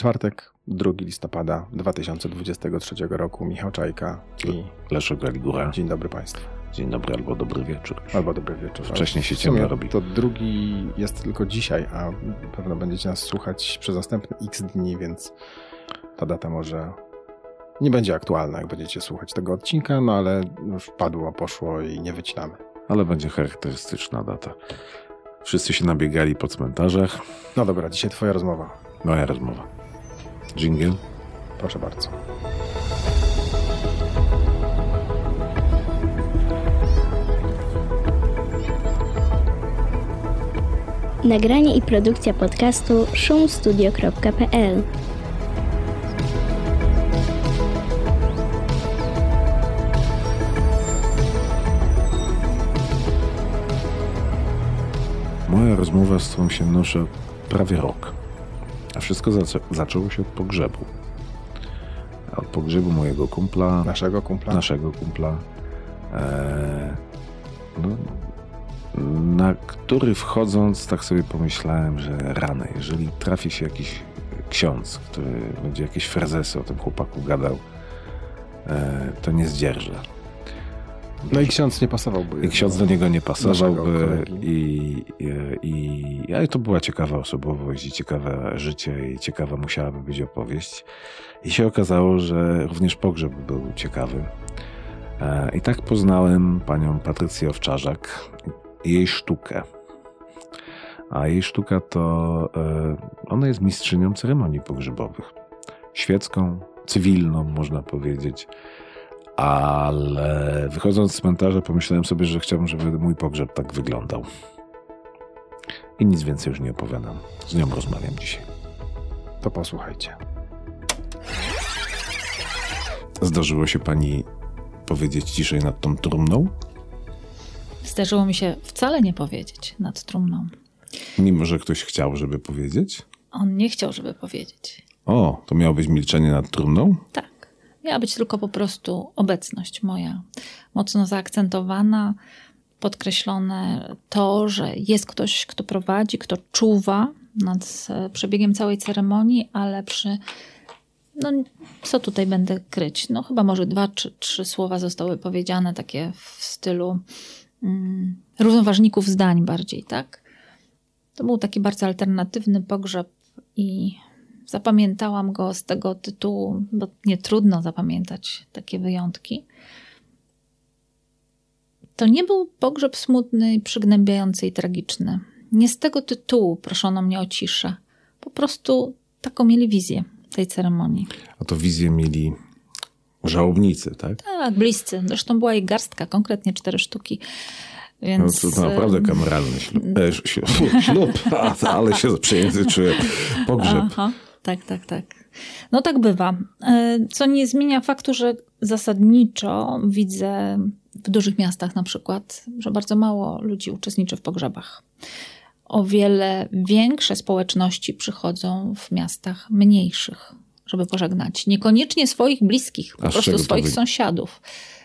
Czwartek, 2 listopada 2023 roku. Michał Czajka i Leszek Galigura. dzień dobry Państwu. Dzień dobry albo dobry wieczór. Albo dobry wieczór. Wcześniej się ciemno robi. To drugi jest tylko dzisiaj, a pewno będziecie nas słuchać przez następne x dni, więc ta data może nie będzie aktualna, jak będziecie słuchać tego odcinka, no ale już padło, poszło i nie wycinamy. Ale będzie charakterystyczna data. Wszyscy się nabiegali po cmentarzach. No dobra, dzisiaj twoja rozmowa. Moja rozmowa. Dżingiel. Proszę bardzo. Nagranie i produkcja podcastu szumstudio.pl Moja rozmowa, z którą się noszę prawie rok. A wszystko zaczę- zaczęło się od pogrzebu. Od pogrzebu mojego kumpla. Naszego kumpla. naszego kumpla, e, no, na który wchodząc tak sobie pomyślałem, że rany, jeżeli trafi się jakiś ksiądz, który będzie jakieś frazesy o tym chłopaku gadał, e, to nie zdzierżę. No i ksiądz nie pasowałby. I ksiądz do niego nie pasowałby kolegi. i, i, i ale to była ciekawa osobowość i ciekawe życie i ciekawa musiałaby być opowieść. I się okazało, że również pogrzeb był ciekawy. E, I tak poznałem panią Patrycję Owczarzak i jej sztukę. A jej sztuka to, e, ona jest mistrzynią ceremonii pogrzebowych. Świecką, cywilną można powiedzieć. Ale wychodząc z cmentarza pomyślałem sobie, że chciałbym, żeby mój pogrzeb tak wyglądał. I nic więcej już nie opowiadam. Z nią rozmawiam dzisiaj. To posłuchajcie. Zdarzyło się pani powiedzieć ciszej nad tą trumną? Zdarzyło mi się wcale nie powiedzieć nad trumną. Mimo, że ktoś chciał, żeby powiedzieć? On nie chciał, żeby powiedzieć. O, to miało być milczenie nad trumną? Tak. Miała być tylko po prostu obecność moja, mocno zaakcentowana, podkreślone to, że jest ktoś, kto prowadzi, kto czuwa nad e, przebiegiem całej ceremonii, ale przy. No, co tutaj będę kryć? No, chyba może dwa czy trzy słowa zostały powiedziane, takie w stylu mm, równoważników zdań bardziej, tak? To był taki bardzo alternatywny pogrzeb i zapamiętałam go z tego tytułu, bo nie trudno zapamiętać takie wyjątki. To nie był pogrzeb smutny, przygnębiający i tragiczny. Nie z tego tytułu proszono mnie o ciszę. Po prostu taką mieli wizję tej ceremonii. A to wizję mieli żałobnicy, tak? Tak, bliscy. Zresztą była ich garstka, konkretnie cztery sztuki. No Więc, to, to naprawdę kameralny ślub. E, ślub, ślub ale się przejęzyczyłem. Pogrzeb. Aha, tak, tak, tak. No tak bywa. E, Co nie zmienia faktu, że zasadniczo widzę w dużych miastach na przykład, że bardzo mało ludzi uczestniczy w pogrzebach. O wiele większe społeczności przychodzą w miastach mniejszych, żeby pożegnać. Niekoniecznie swoich bliskich, po A prostu swoich wy- sąsiadów.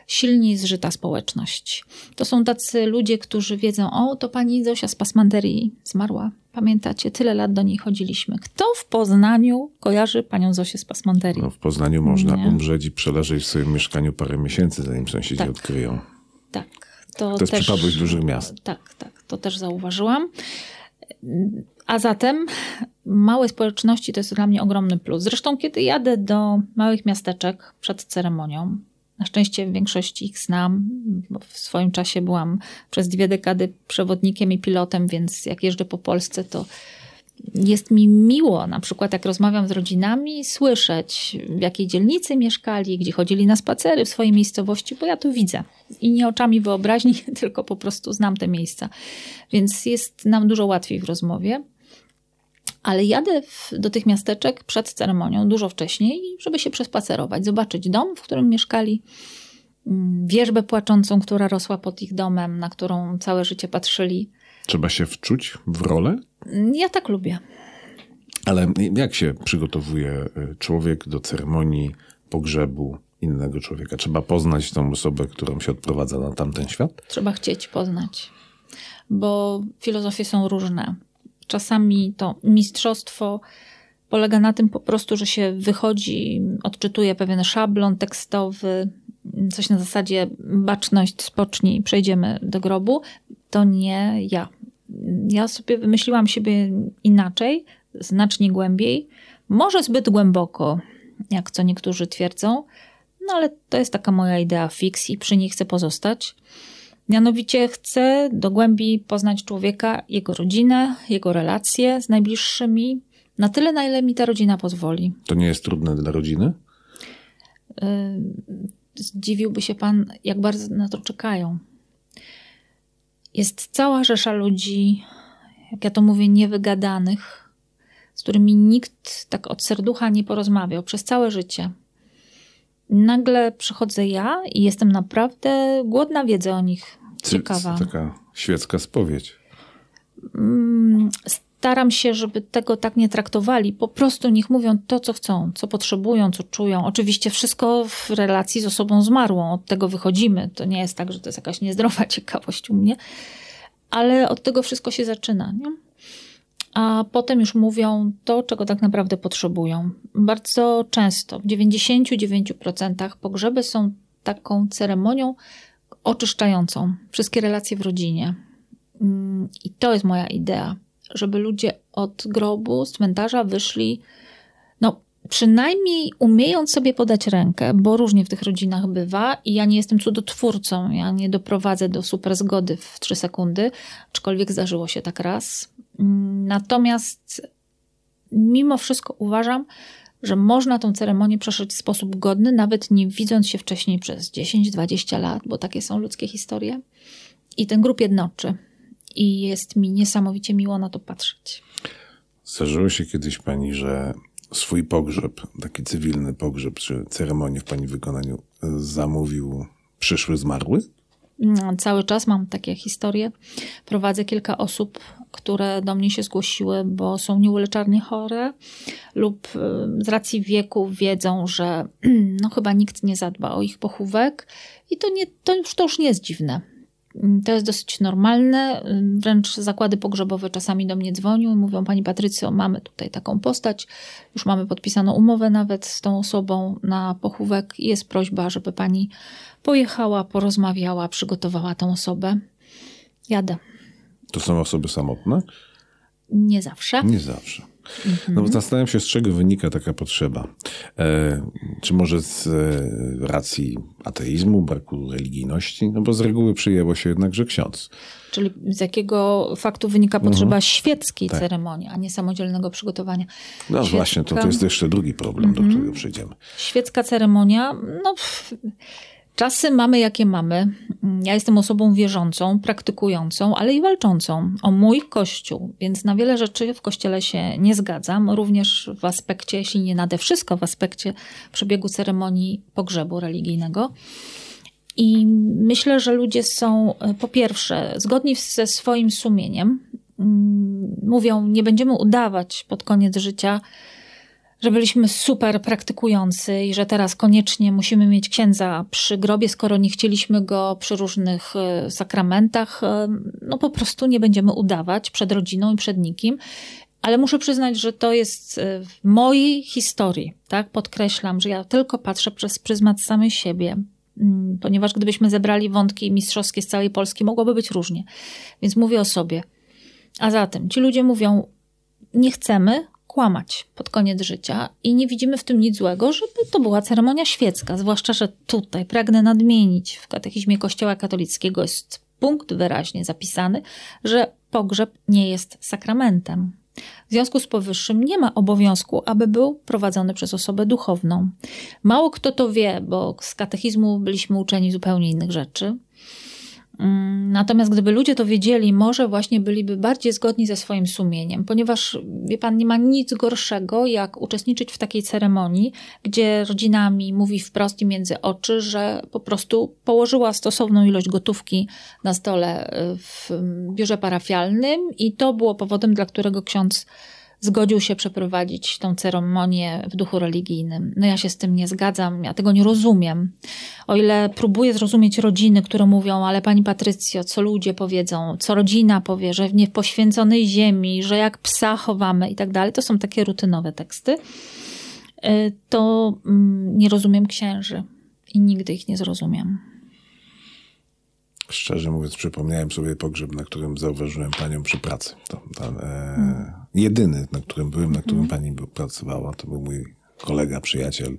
Silni zżyta społeczność. To są tacy ludzie, którzy wiedzą, o, to pani Zosia z Pasmanterii zmarła. Pamiętacie, tyle lat do niej chodziliśmy. Kto w Poznaniu kojarzy panią Zosię z Pasmanterii? No, w Poznaniu można Nie. umrzeć i przeleżeć w swoim mieszkaniu parę miesięcy, zanim sąsiedzi Tak. odkryją. Tak. To jest przypadłość dużych miast. Tak, tak. To też zauważyłam. A zatem małe społeczności to jest dla mnie ogromny plus. Zresztą, kiedy jadę do małych miasteczek przed ceremonią, na szczęście większość ich znam, bo w swoim czasie byłam przez dwie dekady przewodnikiem i pilotem, więc jak jeżdżę po Polsce, to jest mi miło, na przykład jak rozmawiam z rodzinami, słyszeć w jakiej dzielnicy mieszkali, gdzie chodzili na spacery w swojej miejscowości, bo ja to widzę. I nie oczami wyobraźni, tylko po prostu znam te miejsca. Więc jest nam dużo łatwiej w rozmowie. Ale jadę w, do tych miasteczek przed ceremonią, dużo wcześniej, żeby się przespacerować, zobaczyć dom, w którym mieszkali, mm, wierzbę płaczącą, która rosła pod ich domem, na którą całe życie patrzyli. Trzeba się wczuć w rolę? Ja tak lubię. Ale jak się przygotowuje y, człowiek do ceremonii pogrzebu innego człowieka? Trzeba poznać tą osobę, którą się odprowadza na tamten świat? Trzeba chcieć poznać, bo filozofie są różne. Czasami to mistrzostwo polega na tym po prostu, że się wychodzi, odczytuje pewien szablon tekstowy, coś na zasadzie baczność, spocznij, przejdziemy do grobu. To nie ja. Ja sobie wymyśliłam siebie inaczej, znacznie głębiej, może zbyt głęboko, jak co niektórzy twierdzą, no ale to jest taka moja idea fix i przy niej chcę pozostać. Mianowicie chcę do głębi poznać człowieka, jego rodzinę, jego relacje z najbliższymi, na tyle, na ile mi ta rodzina pozwoli. To nie jest trudne dla rodziny? Y, zdziwiłby się pan, jak bardzo na to czekają. Jest cała rzesza ludzi, jak ja to mówię, niewygadanych, z którymi nikt tak od serducha nie porozmawiał przez całe życie. Nagle przychodzę ja i jestem naprawdę głodna wiedzy o nich. Ciekawa. Taka świecka spowiedź. Mm, staram się, żeby tego tak nie traktowali. Po prostu niech mówią to, co chcą, co potrzebują, co czują. Oczywiście wszystko w relacji z osobą zmarłą. Od tego wychodzimy. To nie jest tak, że to jest jakaś niezdrowa ciekawość u mnie, ale od tego wszystko się zaczyna. Nie? A potem już mówią to, czego tak naprawdę potrzebują. Bardzo często, w 99% pogrzeby są taką ceremonią oczyszczającą wszystkie relacje w rodzinie. Mm, I to jest moja idea żeby ludzie od grobu, z cmentarza wyszli, no przynajmniej umiejąc sobie podać rękę, bo różnie w tych rodzinach bywa i ja nie jestem cudotwórcą, ja nie doprowadzę do super zgody w trzy sekundy, aczkolwiek zdarzyło się tak raz. Natomiast mimo wszystko uważam, że można tą ceremonię przeszyć w sposób godny, nawet nie widząc się wcześniej przez 10-20 lat, bo takie są ludzkie historie. I ten grup jednoczy i jest mi niesamowicie miło na to patrzeć. Zdarzyło się kiedyś pani, że swój pogrzeb, taki cywilny pogrzeb, czy ceremonię w pani wykonaniu zamówił przyszły zmarły? No, cały czas mam takie historie. Prowadzę kilka osób, które do mnie się zgłosiły, bo są nieuleczalnie chore lub y, z racji wieku wiedzą, że no, chyba nikt nie zadba o ich pochówek i to, nie, to, już, to już nie jest dziwne. To jest dosyć normalne. Wręcz zakłady pogrzebowe czasami do mnie dzwonią i mówią: Pani Patrycjo, mamy tutaj taką postać, już mamy podpisaną umowę nawet z tą osobą na pochówek. Jest prośba, żeby pani pojechała, porozmawiała, przygotowała tą osobę. Jadę. To są osoby samotne? Nie zawsze. Nie zawsze. No bo zastanawiam się, z czego wynika taka potrzeba. E, czy może z e, racji ateizmu, braku religijności? No bo z reguły przyjęło się jednak, że ksiądz. Czyli z jakiego faktu wynika potrzeba mhm. świeckiej tak. ceremonii, a nie samodzielnego przygotowania? No Świecka... właśnie, to, to jest jeszcze drugi problem, do którego przejdziemy. Świecka ceremonia, no... Pff Czasy mamy jakie mamy. Ja jestem osobą wierzącą, praktykującą, ale i walczącą o mój kościół, więc na wiele rzeczy w kościele się nie zgadzam, również w aspekcie, jeśli nie nade wszystko, w aspekcie przebiegu ceremonii pogrzebu religijnego. I myślę, że ludzie są e, po pierwsze zgodni ze swoim sumieniem. Mm, mówią, nie będziemy udawać pod koniec życia, że byliśmy super praktykujący i że teraz koniecznie musimy mieć księdza przy grobie, skoro nie chcieliśmy go przy różnych e, sakramentach. E, no po prostu nie będziemy udawać przed rodziną i przed nikim. Ale muszę przyznać, że to jest e, w mojej historii, tak? Podkreślam, że ja tylko patrzę przez pryzmat samej siebie, mm, ponieważ gdybyśmy zebrali wątki mistrzowskie z całej Polski, mogłoby być różnie. Więc mówię o sobie. A zatem ci ludzie mówią, nie chcemy, kłamać pod koniec życia i nie widzimy w tym nic złego, żeby to była ceremonia świecka. Zwłaszcza, że tutaj pragnę nadmienić, w katechizmie Kościoła katolickiego jest punkt wyraźnie zapisany, że pogrzeb nie jest sakramentem. W związku z powyższym nie ma obowiązku, aby był prowadzony przez osobę duchowną. Mało kto to wie, bo z katechizmu byliśmy uczeni zupełnie innych rzeczy. Mm, natomiast gdyby ludzie to wiedzieli, może właśnie byliby bardziej zgodni ze swoim sumieniem, ponieważ wie pan, nie ma nic gorszego, jak uczestniczyć w takiej ceremonii, gdzie rodzinami mówi wprost i między oczy, że po prostu położyła stosowną ilość gotówki na stole y, w biurze parafialnym i to było powodem, dla którego ksiądz zgodził się przeprowadzić tą ceremonię w duchu religijnym. No ja się z tym nie zgadzam, ja tego nie rozumiem. O ile próbuję zrozumieć rodziny, które mówią, ale pani Patrycjo, co ludzie powiedzą, co rodzina powie, że w niepoświęconej ziemi, że jak psa chowamy i tak dalej, to są takie rutynowe teksty, y, to mm, nie rozumiem księży i nigdy ich nie zrozumiem. Szczerze mówiąc, przypomniałem sobie pogrzeb, na którym zauważyłem panią przy pracy. To, to, e, jedyny, na którym byłem, na którym pani pracowała, to był mój kolega, przyjaciel.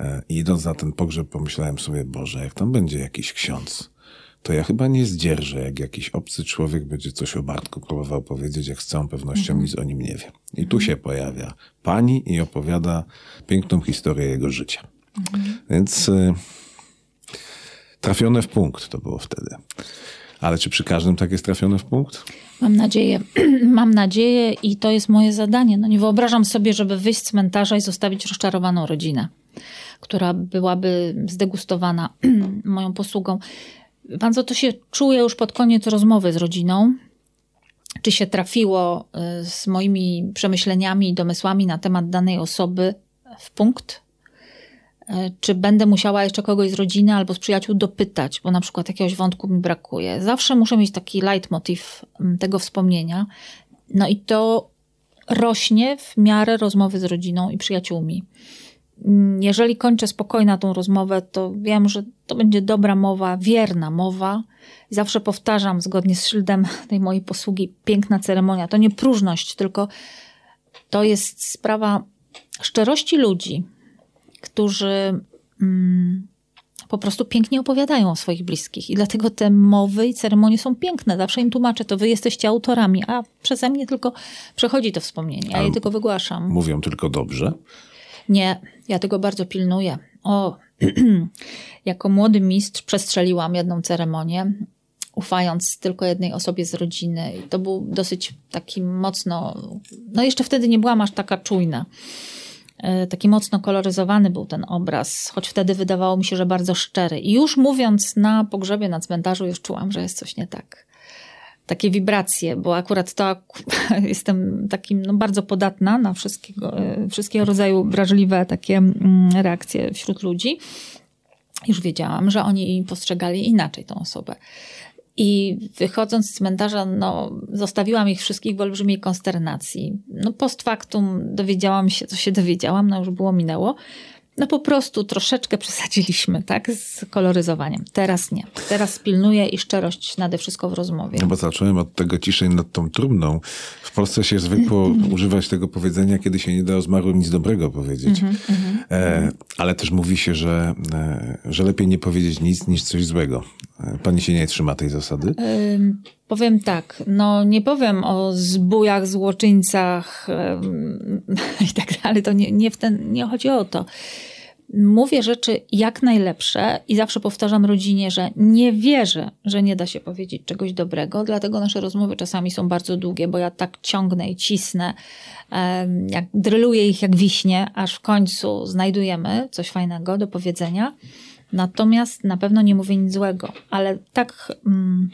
E, I idąc na ten pogrzeb, pomyślałem sobie, Boże, jak tam będzie jakiś ksiądz, to ja chyba nie zdzierżę, jak jakiś obcy człowiek będzie coś o Bartku próbował powiedzieć, jak z całą pewnością mhm. nic o nim nie wie. I tu się pojawia pani i opowiada piękną historię jego życia. Mhm. Więc... E, Trafione w punkt to było wtedy. Ale czy przy każdym tak jest trafione w punkt? Mam nadzieję. Mam nadzieję i to jest moje zadanie. No nie wyobrażam sobie, żeby wyjść z cmentarza i zostawić rozczarowaną rodzinę, która byłaby zdegustowana moją posługą. Co, to się czuje już pod koniec rozmowy z rodziną. Czy się trafiło y, z moimi przemyśleniami i domysłami na temat danej osoby w punkt? E, czy będę musiała jeszcze kogoś z rodziny albo z przyjaciół dopytać, bo na przykład jakiegoś wątku mi brakuje. Zawsze muszę mieć taki leitmotiv mm, tego wspomnienia. No i to rośnie w miarę rozmowy z rodziną i przyjaciółmi. Mm, jeżeli kończę spokojna tą rozmowę, to wiem, że to będzie dobra mowa, wierna mowa. Zawsze powtarzam, zgodnie z szyldem tej mojej posługi, piękna ceremonia. To nie próżność, tylko to jest sprawa szczerości ludzi, którzy mm, po prostu pięknie opowiadają o swoich bliskich. I dlatego te mowy i ceremonie są piękne. Zawsze im tłumaczę, to wy jesteście autorami, a przeze mnie tylko przechodzi to wspomnienie. Ja je tylko wygłaszam. Mówią tylko dobrze? Nie, ja tego bardzo pilnuję. O, jako młody mistrz przestrzeliłam jedną ceremonię, ufając tylko jednej osobie z rodziny. I to był dosyć taki mocno. No, jeszcze wtedy nie byłam aż taka czujna. E, taki mocno koloryzowany był ten obraz, choć wtedy wydawało mi się, że bardzo szczery. I już mówiąc na pogrzebie, na cmentarzu, już czułam, że jest coś nie tak. Takie wibracje, bo akurat to jestem takim no, bardzo podatna na wszystkiego, e, wszystkiego rodzaju wrażliwe takie mm, reakcje wśród ludzi. Już wiedziałam, że oni postrzegali inaczej tą osobę. I wychodząc z cmentarza, no, zostawiłam ich wszystkich w olbrzymiej konsternacji. No, post factum dowiedziałam się, co się dowiedziałam, no już było minęło no po prostu troszeczkę przesadziliśmy, tak, z koloryzowaniem. Teraz nie. Teraz pilnuję i szczerość nade wszystko w rozmowie. No bo zacząłem od tego ciszej nad tą trumną. W Polsce się zwykło używać tego powiedzenia, kiedy się nie da o zmarłym nic dobrego powiedzieć. Mm-hmm, e, ale też mówi się, że, e, że lepiej nie powiedzieć nic niż coś złego. E, pani się nie trzyma tej zasady? Powiem tak, no nie powiem o zbójach, złoczyńcach i tak dalej, to nie, nie, w ten, nie chodzi o to. Mówię rzeczy jak najlepsze i zawsze powtarzam rodzinie, że nie wierzę, że nie da się powiedzieć czegoś dobrego, dlatego nasze rozmowy czasami są bardzo długie, bo ja tak ciągnę i cisnę, jak dryluję ich jak wiśnie, aż w końcu znajdujemy coś fajnego do powiedzenia. Natomiast na pewno nie mówię nic złego, ale tak... Mm,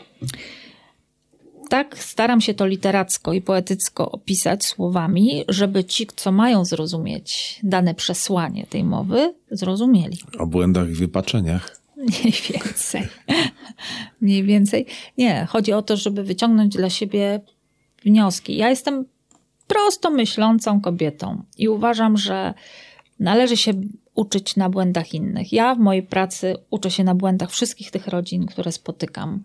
tak staram się to literacko i poetycko opisać słowami, żeby ci, co mają zrozumieć dane przesłanie tej mowy, zrozumieli. O błędach i wypaczeniach. Mniej więcej. Mniej więcej. Nie, chodzi o to, żeby wyciągnąć dla siebie wnioski. Ja jestem prosto myślącą kobietą i uważam, że należy się uczyć na błędach innych. Ja w mojej pracy uczę się na błędach wszystkich tych rodzin, które spotykam.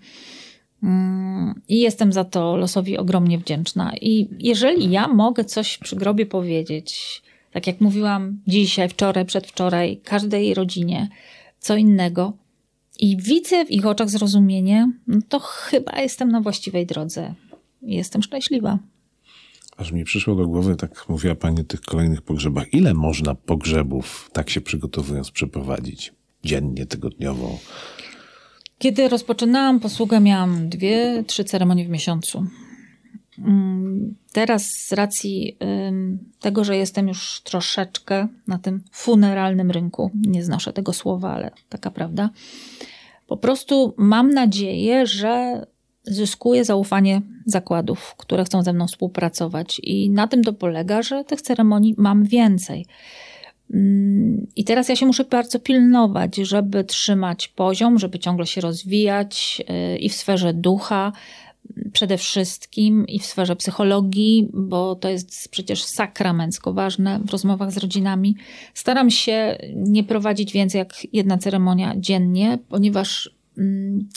I jestem za to losowi ogromnie wdzięczna. I jeżeli ja mogę coś przy grobie powiedzieć, tak jak mówiłam dzisiaj, wczoraj, przedwczoraj, każdej rodzinie, co innego, i widzę w ich oczach zrozumienie, no to chyba jestem na właściwej drodze. Jestem szczęśliwa. Aż mi przyszło do głowy, tak mówiła Pani o tych kolejnych pogrzebach. Ile można pogrzebów, tak się przygotowując, przeprowadzić? Dziennie, tygodniowo? Kiedy rozpoczynałam posługę, miałam dwie, trzy ceremonie w miesiącu. Mm, teraz z racji tego, że jestem już troszeczkę na tym funeralnym rynku, nie znoszę tego słowa, ale taka prawda, po prostu mam nadzieję, że zyskuję zaufanie zakładów, które chcą ze mną współpracować. I na tym to polega, że tych ceremonii mam więcej. I teraz ja się muszę bardzo pilnować, żeby trzymać poziom, żeby ciągle się rozwijać y, i w sferze ducha przede wszystkim i w sferze psychologii, bo to jest przecież sakramencko ważne w rozmowach z rodzinami. Staram się nie prowadzić więcej jak jedna ceremonia dziennie, ponieważ mm,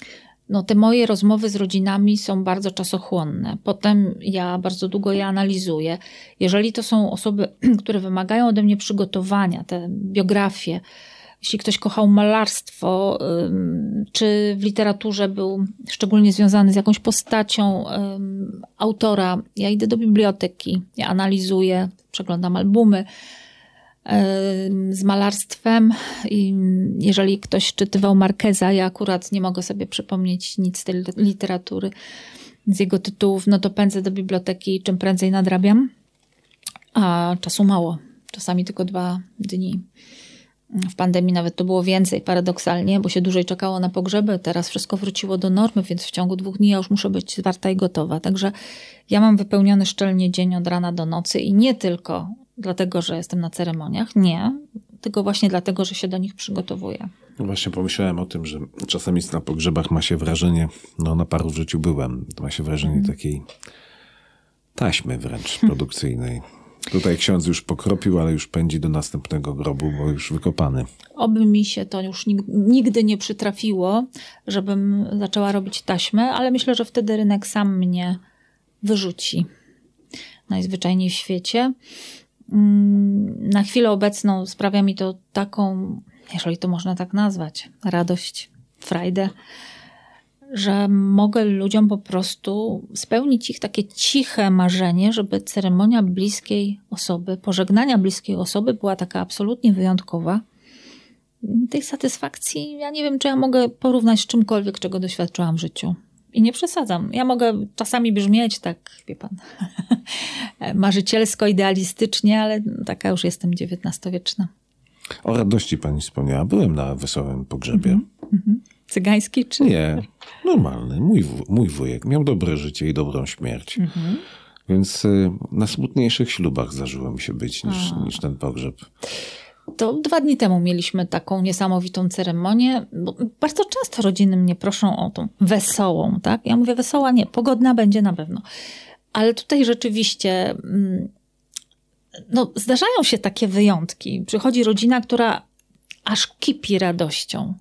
no, te moje rozmowy z rodzinami są bardzo czasochłonne. Potem ja bardzo długo je analizuję. Jeżeli to są osoby, które wymagają ode mnie przygotowania, te biografie, jeśli ktoś kochał malarstwo, czy w literaturze był szczególnie związany z jakąś postacią autora, ja idę do biblioteki, ja analizuję, przeglądam albumy z malarstwem. I jeżeli ktoś czytywał Markeza, ja akurat nie mogę sobie przypomnieć nic z tej literatury, z jego tytułów, no to pędzę do biblioteki czym prędzej nadrabiam. A czasu mało, czasami tylko dwa dni. W pandemii nawet to było więcej, paradoksalnie, bo się dłużej czekało na pogrzeby. Teraz wszystko wróciło do normy, więc w ciągu dwóch dni ja już muszę być zwarta i gotowa. Także ja mam wypełniony szczelnie dzień od rana do nocy i nie tylko dlatego, że jestem na ceremoniach, nie, tylko właśnie dlatego, że się do nich przygotowuję. No właśnie pomyślałem o tym, że czasami na pogrzebach ma się wrażenie, no na paru w życiu byłem, ma się wrażenie mm. takiej taśmy wręcz produkcyjnej. Tutaj ksiądz już pokropił, ale już pędzi do następnego grobu, bo już wykopany. Oby mi się to już nigdy nie przytrafiło, żebym zaczęła robić taśmę, ale myślę, że wtedy rynek sam mnie wyrzuci najzwyczajniej w świecie. Na chwilę obecną sprawia mi to taką, jeżeli to można tak nazwać, radość, frajdę, że mogę ludziom po prostu spełnić ich takie ciche marzenie, żeby ceremonia bliskiej osoby, pożegnania bliskiej osoby była taka absolutnie wyjątkowa. Tej satysfakcji ja nie wiem, czy ja mogę porównać z czymkolwiek, czego doświadczyłam w życiu. I nie przesadzam. Ja mogę czasami brzmieć tak, wie pan, marzycielsko, idealistycznie, ale taka już jestem XIX-wieczna. O radości pani wspomniała. Byłem na wesołym pogrzebie. Mm -hmm. Cygański czy? Nie, normalny. Mój, mój wujek miał dobre życie i dobrą śmierć. Mm -hmm. Więc y, na smutniejszych ślubach zażyło mi się być niż, niż ten pogrzeb. To dwa dni temu mieliśmy taką niesamowitą ceremonię. bardzo często rodziny mnie proszą o tą wesołą, tak? Ja mówię wesoła, nie, pogodna będzie na pewno. Ale tutaj rzeczywiście mm, no, zdarzają się takie wyjątki. Przychodzi rodzina, która aż kipi radością.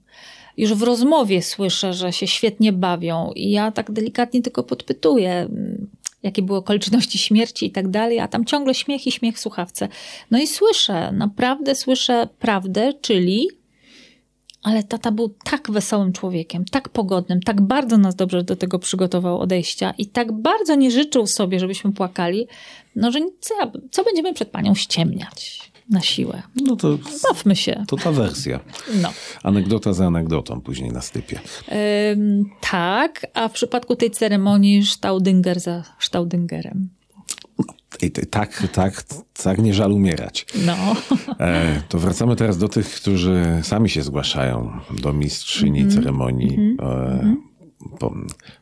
Już w rozmowie słyszę, że się świetnie bawią, i ja tak delikatnie tylko podpytuję, jakie były okoliczności śmierci i tak dalej, a tam ciągle śmiech i śmiech w słuchawce. No i słyszę, naprawdę słyszę prawdę, czyli ale tata był tak wesołym człowiekiem, tak pogodnym, tak bardzo nas dobrze do tego przygotował odejścia i tak bardzo nie życzył sobie, żebyśmy płakali, no że co, co będziemy przed panią ściemniać na siłę. No to bawmy się. To ta wersja. No. Anegdota za anegdotą później na stypie. Ym, tak, a w przypadku tej ceremonii Staudinger za Staudingerem. I tak, tak, tak, nie żal umierać. No. E, to wracamy teraz do tych, którzy sami się zgłaszają do mistrzyni mm -hmm. ceremonii mm -hmm. e, po,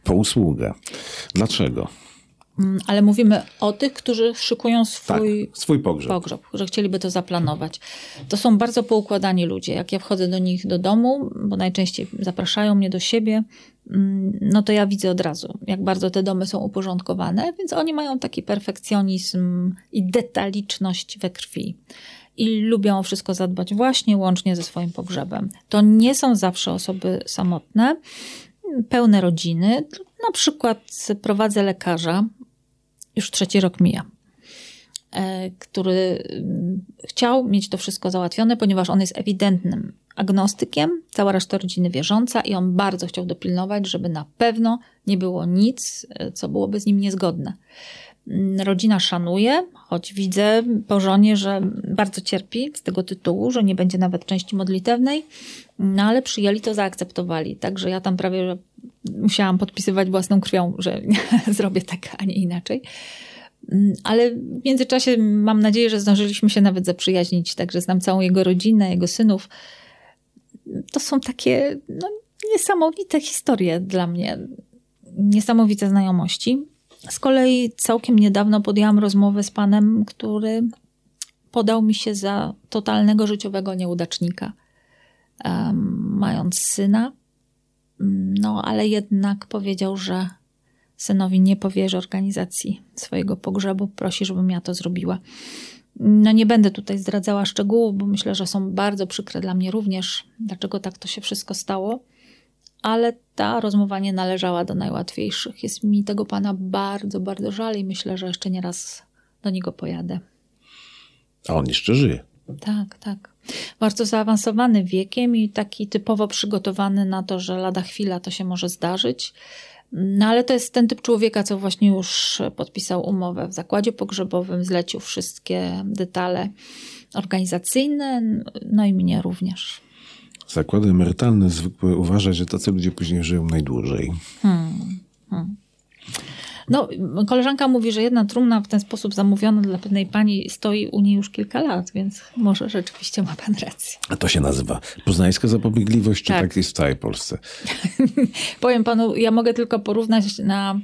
po usługę. Dlaczego? Mm, ale mówimy o tych, którzy szykują swój, tak, swój pogrzeb. pogrzeb, że chcieliby to zaplanować. To są bardzo poukładani ludzie. Jak ja wchodzę do nich do domu, bo najczęściej zapraszają mnie do siebie, mm, no to ja widzę od razu, jak bardzo te domy są uporządkowane, więc oni mają taki perfekcjonizm i detaliczność we krwi. I lubią o wszystko zadbać właśnie łącznie ze swoim pogrzebem. To nie są zawsze osoby samotne, pełne rodziny. Na przykład prowadzę lekarza, już trzeci rok mija, e, który mm, chciał mieć to wszystko załatwione, ponieważ on jest ewidentnym agnostykiem, cała reszta rodziny wierząca i on bardzo chciał dopilnować, żeby na pewno nie było nic, e, co byłoby z nim niezgodne. Mm, rodzina szanuje, choć widzę po żonie, że bardzo cierpi z tego tytułu, że nie będzie nawet części modlitewnej, no ale przyjęli to, zaakceptowali. Także ja tam prawie musiałam podpisywać własną krwią, że zrobię tak, a nie inaczej. Mm, ale w międzyczasie mam nadzieję, że zdążyliśmy się nawet zaprzyjaźnić, także znam całą jego rodzinę, jego synów. To są takie no, niesamowite historie dla mnie. niesamowite znajomości. Z kolei całkiem niedawno podjęłam rozmowę z panem, który podał mi się za totalnego życiowego nieudacznika, um, mając syna. No, ale jednak powiedział, że synowi nie powierzy organizacji swojego pogrzebu, prosi, żebym ja to zrobiła. No nie będę tutaj zdradzała szczegółów, bo myślę, że są bardzo przykre dla mnie również, dlaczego tak to się wszystko stało. Ale ta rozmowa nie należała do najłatwiejszych. Jest mi tego pana bardzo, bardzo żal i myślę, że jeszcze nie raz do niego pojadę. A on jeszcze żyje. Tak, tak. Bardzo zaawansowany wiekiem i taki typowo przygotowany na to, że lada chwila to się może zdarzyć. No ale to jest ten typ człowieka, co właśnie już podpisał umowę w zakładzie pogrzebowym, zlecił wszystkie detale organizacyjne, no i mnie również. Zakłady emerytalne zwykły uważać, że tacy ludzie później żyją najdłużej. Hmm, hmm. No, koleżanka mówi, że jedna trumna w ten sposób zamówiona dla pewnej pani stoi u niej już kilka lat, więc może rzeczywiście ma pan rację. A to się nazywa poznańska zapobiegliwość, czy tak, tak jest w całej Polsce? Powiem panu, ja mogę tylko porównać na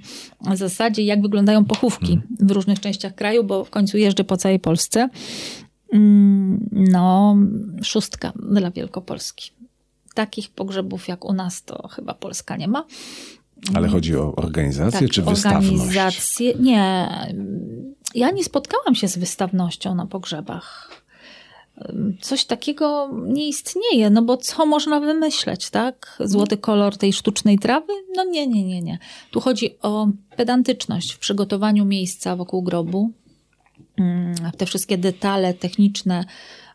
zasadzie, jak wyglądają pochówki hmm. w różnych częściach kraju, bo w końcu jeżdżę po całej Polsce. Mm, no, szóstka dla Wielkopolski. Takich pogrzebów jak u nas to chyba Polska nie ma. Ale chodzi o organizację tak, czy wystawność? Organizację. Nie. Ja nie spotkałam się z wystawnością na pogrzebach. Coś takiego nie istnieje, no bo co można wymyśleć, tak? Złoty kolor tej sztucznej trawy? No nie, nie, nie, nie. Tu chodzi o pedantyczność w przygotowaniu miejsca wokół grobu. Mm, te wszystkie detale techniczne,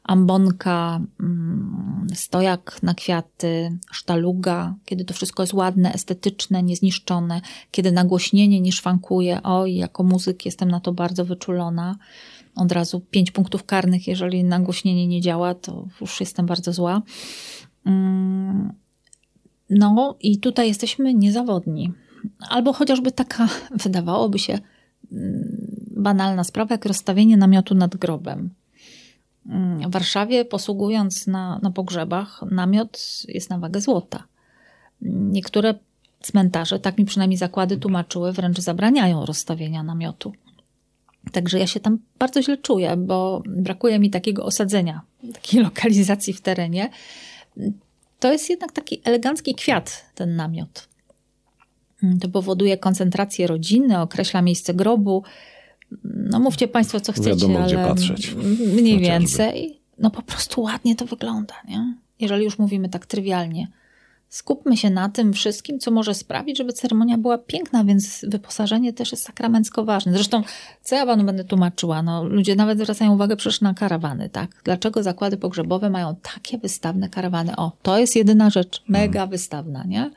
ambonka, mm, stojak na kwiaty, sztaluga, kiedy to wszystko jest ładne, estetyczne, niezniszczone, kiedy nagłośnienie nie szwankuje. Oj, jako muzyk jestem na to bardzo wyczulona. Od razu pięć punktów karnych, jeżeli nagłośnienie nie działa, to już jestem bardzo zła. Mm, no i tutaj jesteśmy niezawodni. Albo chociażby taka, wydawałoby się, mm, banalna sprawa, jak rozstawienie namiotu nad grobem. W Warszawie, posługując na, na pogrzebach, namiot jest na wagę złota. Niektóre cmentarze, tak mi przynajmniej zakłady tłumaczyły, wręcz zabraniają rozstawienia namiotu. Także ja się tam bardzo źle czuję, bo brakuje mi takiego osadzenia, takiej lokalizacji w terenie. To jest jednak taki elegancki kwiat, ten namiot. To powoduje koncentrację rodziny, określa miejsce grobu, no mówcie Państwo, co chcecie, Wiadomo, ale gdzie patrzeć. mniej Chociażby. więcej. No po prostu ładnie to wygląda, nie? Jeżeli już mówimy tak trywialnie. Skupmy się na tym wszystkim, co może sprawić, żeby ceremonia była piękna, więc wyposażenie też jest sakramencko ważne. Zresztą, co ja panu będę tłumaczyła? No, ludzie nawet zwracają uwagę przecież na karawany, tak? Dlaczego zakłady pogrzebowe mają takie wystawne karawany? O, to jest jedyna rzecz, mega hmm. wystawna, nie?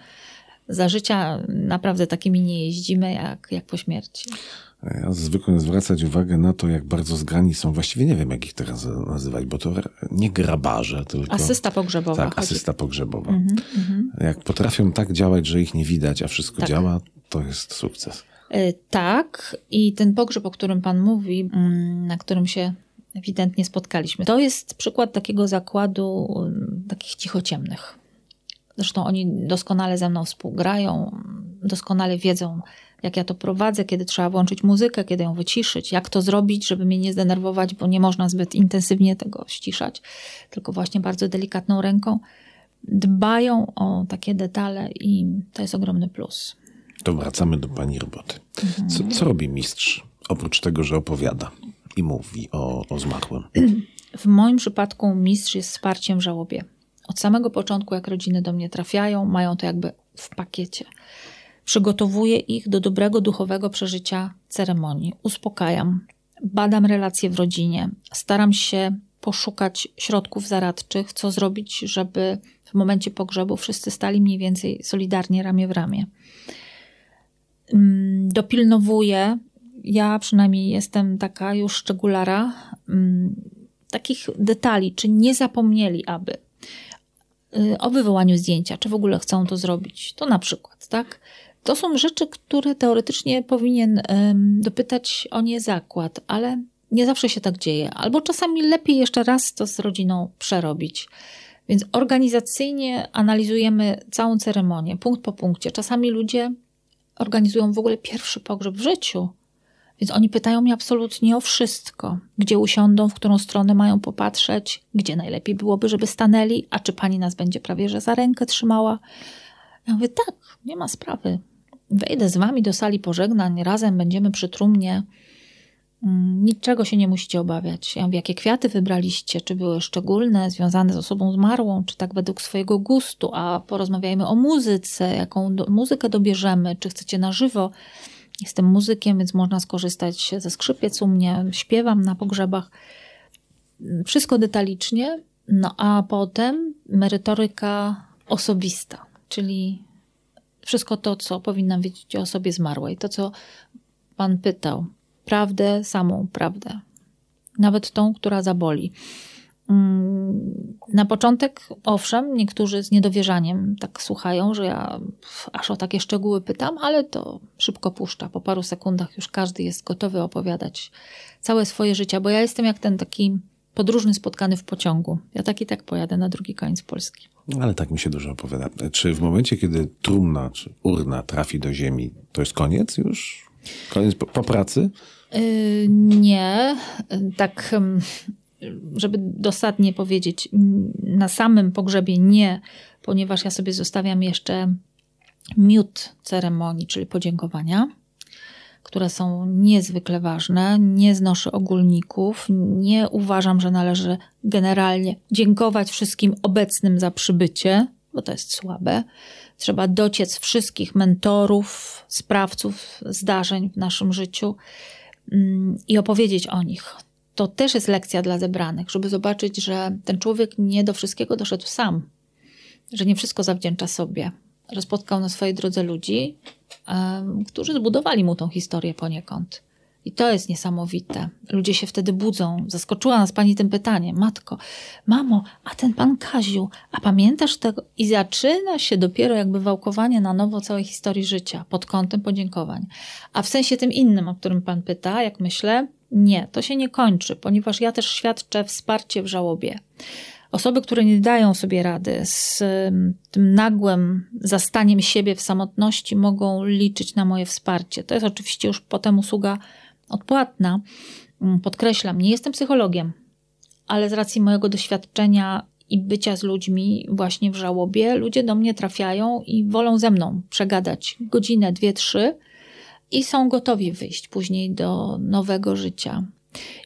Za życia naprawdę takimi nie jeździmy jak, jak po śmierci. Ja zwykłem zwracać uwagę na to, jak bardzo zgrani są, właściwie nie wiem, jak ich teraz nazywać, bo to nie grabarze, tylko... Asysta pogrzebowa. Tak, chodzi. asysta pogrzebowa. Mm -hmm. Jak potrafią tak działać, że ich nie widać, a wszystko tak. działa, to jest sukces. Yy, tak i ten pogrzeb, o którym pan mówi, mm, na którym się ewidentnie spotkaliśmy, to jest przykład takiego zakładu mm, takich cichociemnych. Zresztą oni doskonale ze mną współgrają, doskonale wiedzą, jak ja to prowadzę, kiedy trzeba włączyć muzykę, kiedy ją wyciszyć, jak to zrobić, żeby mnie nie zdenerwować, bo nie można zbyt intensywnie tego ściszać, tylko właśnie bardzo delikatną ręką. Dbają o takie detale i to jest ogromny plus. To wracamy do pani roboty. Co, co robi mistrz, oprócz tego, że opowiada i mówi o, o zmarłym? W moim przypadku mistrz jest wsparciem w żałobie. Od samego początku, jak rodziny do mnie trafiają, mają to jakby w pakiecie. Przygotowuję ich do dobrego duchowego przeżycia ceremonii. Uspokajam, badam relacje w rodzinie, staram się poszukać środków zaradczych, co zrobić, żeby w momencie pogrzebu wszyscy stali mniej więcej solidarnie ramię w ramię. Mm, dopilnowuję, ja przynajmniej jestem taka już szczególara, mm, takich detali, czy nie zapomnieli, aby y, o wywołaniu zdjęcia, czy w ogóle chcą to zrobić. To na przykład, tak? To są rzeczy, które teoretycznie powinien dopytać o nie zakład, ale nie zawsze się tak dzieje. Albo czasami lepiej jeszcze raz to z rodziną przerobić. Więc organizacyjnie analizujemy całą ceremonię, punkt po punkcie. Czasami ludzie organizują w ogóle pierwszy pogrzeb w życiu. Więc oni pytają mnie absolutnie o wszystko. Gdzie usiądą, w którą stronę mają popatrzeć, gdzie najlepiej byłoby, żeby stanęli, a czy pani nas będzie prawie że za rękę trzymała. Ja mówię, tak, nie ma sprawy. Wejdę z wami do sali pożegnań, razem będziemy przy trumnie. Mm, niczego się nie musicie obawiać. Ja mówię, jakie kwiaty wybraliście? Czy były szczególne, związane z osobą zmarłą, czy tak według swojego gustu? A porozmawiajmy o muzyce, jaką do, muzykę dobierzemy, czy chcecie na żywo. Jestem muzykiem, więc można skorzystać ze skrzypiec u mnie, śpiewam na pogrzebach. Wszystko detalicznie, no a potem merytoryka osobista, czyli wszystko to, co powinnam wiedzieć o osobie zmarłej. To, co pan pytał, prawdę, samą prawdę. Nawet tą, która zaboli. Mm, na początek, owszem, niektórzy z niedowierzaniem tak słuchają, że ja aż o takie szczegóły pytam, ale to szybko puszcza. Po paru sekundach już każdy jest gotowy opowiadać całe swoje życie, bo ja jestem jak ten taki podróżny spotkany w pociągu. Ja tak i tak pojadę na drugi koniec Polski. Ale tak mi się dużo opowiada. Czy w momencie, kiedy trumna czy urna trafi do ziemi, to jest koniec już? Koniec po, po pracy? Yy, nie. Tak, żeby dosadnie powiedzieć, na samym pogrzebie nie, ponieważ ja sobie zostawiam jeszcze miód ceremonii, czyli podziękowania które są niezwykle ważne. Nie znoszę ogólników. Nie uważam, że należy generalnie dziękować wszystkim obecnym za przybycie, bo to jest słabe. Trzeba dociec wszystkich mentorów, sprawców zdarzeń w naszym życiu mm, i opowiedzieć o nich. To też jest lekcja dla zebranych, żeby zobaczyć, że ten człowiek nie do wszystkiego doszedł sam, że nie wszystko zawdzięcza sobie, że spotkał na swojej drodze ludzi, którzy zbudowali mu tą historię poniekąd. I to jest niesamowite. Ludzie się wtedy budzą. Zaskoczyła nas pani tym pytaniem. Matko, mamo, a ten pan Kaziu, a pamiętasz tego? I zaczyna się dopiero jakby wałkowanie na nowo całej historii życia pod kątem podziękowań. A w sensie tym innym, o którym pan pyta, jak myślę, nie, to się nie kończy, ponieważ ja też świadczę wsparcie w żałobie. Osoby, które nie dają sobie rady z tym nagłym zastaniem siebie w samotności, mogą liczyć na moje wsparcie. To jest oczywiście już potem usługa odpłatna. Mm, podkreślam, nie jestem psychologiem, ale z racji mojego doświadczenia i bycia z ludźmi właśnie w żałobie, ludzie do mnie trafiają i wolą ze mną przegadać godzinę, dwie, trzy i są gotowi wyjść później do nowego życia.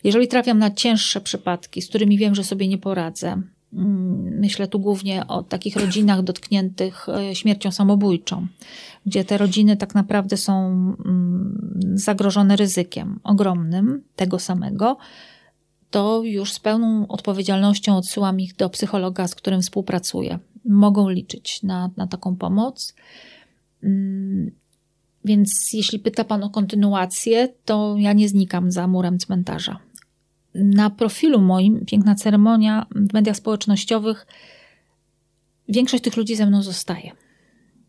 Jeżeli trafiam na cięższe przypadki, z którymi wiem, że sobie nie poradzę, myślę tu głównie o takich rodzinach dotkniętych e, śmiercią samobójczą, gdzie te rodziny tak naprawdę są mm, zagrożone ryzykiem ogromnym tego samego, to już z pełną odpowiedzialnością odsyłam ich do psychologa, z którym współpracuję. Mogą liczyć na, na taką pomoc. Mm, więc jeśli pyta Pan o kontynuację, to ja nie znikam za murem cmentarza na profilu moim, piękna ceremonia w mediach społecznościowych, większość tych ludzi ze mną zostaje.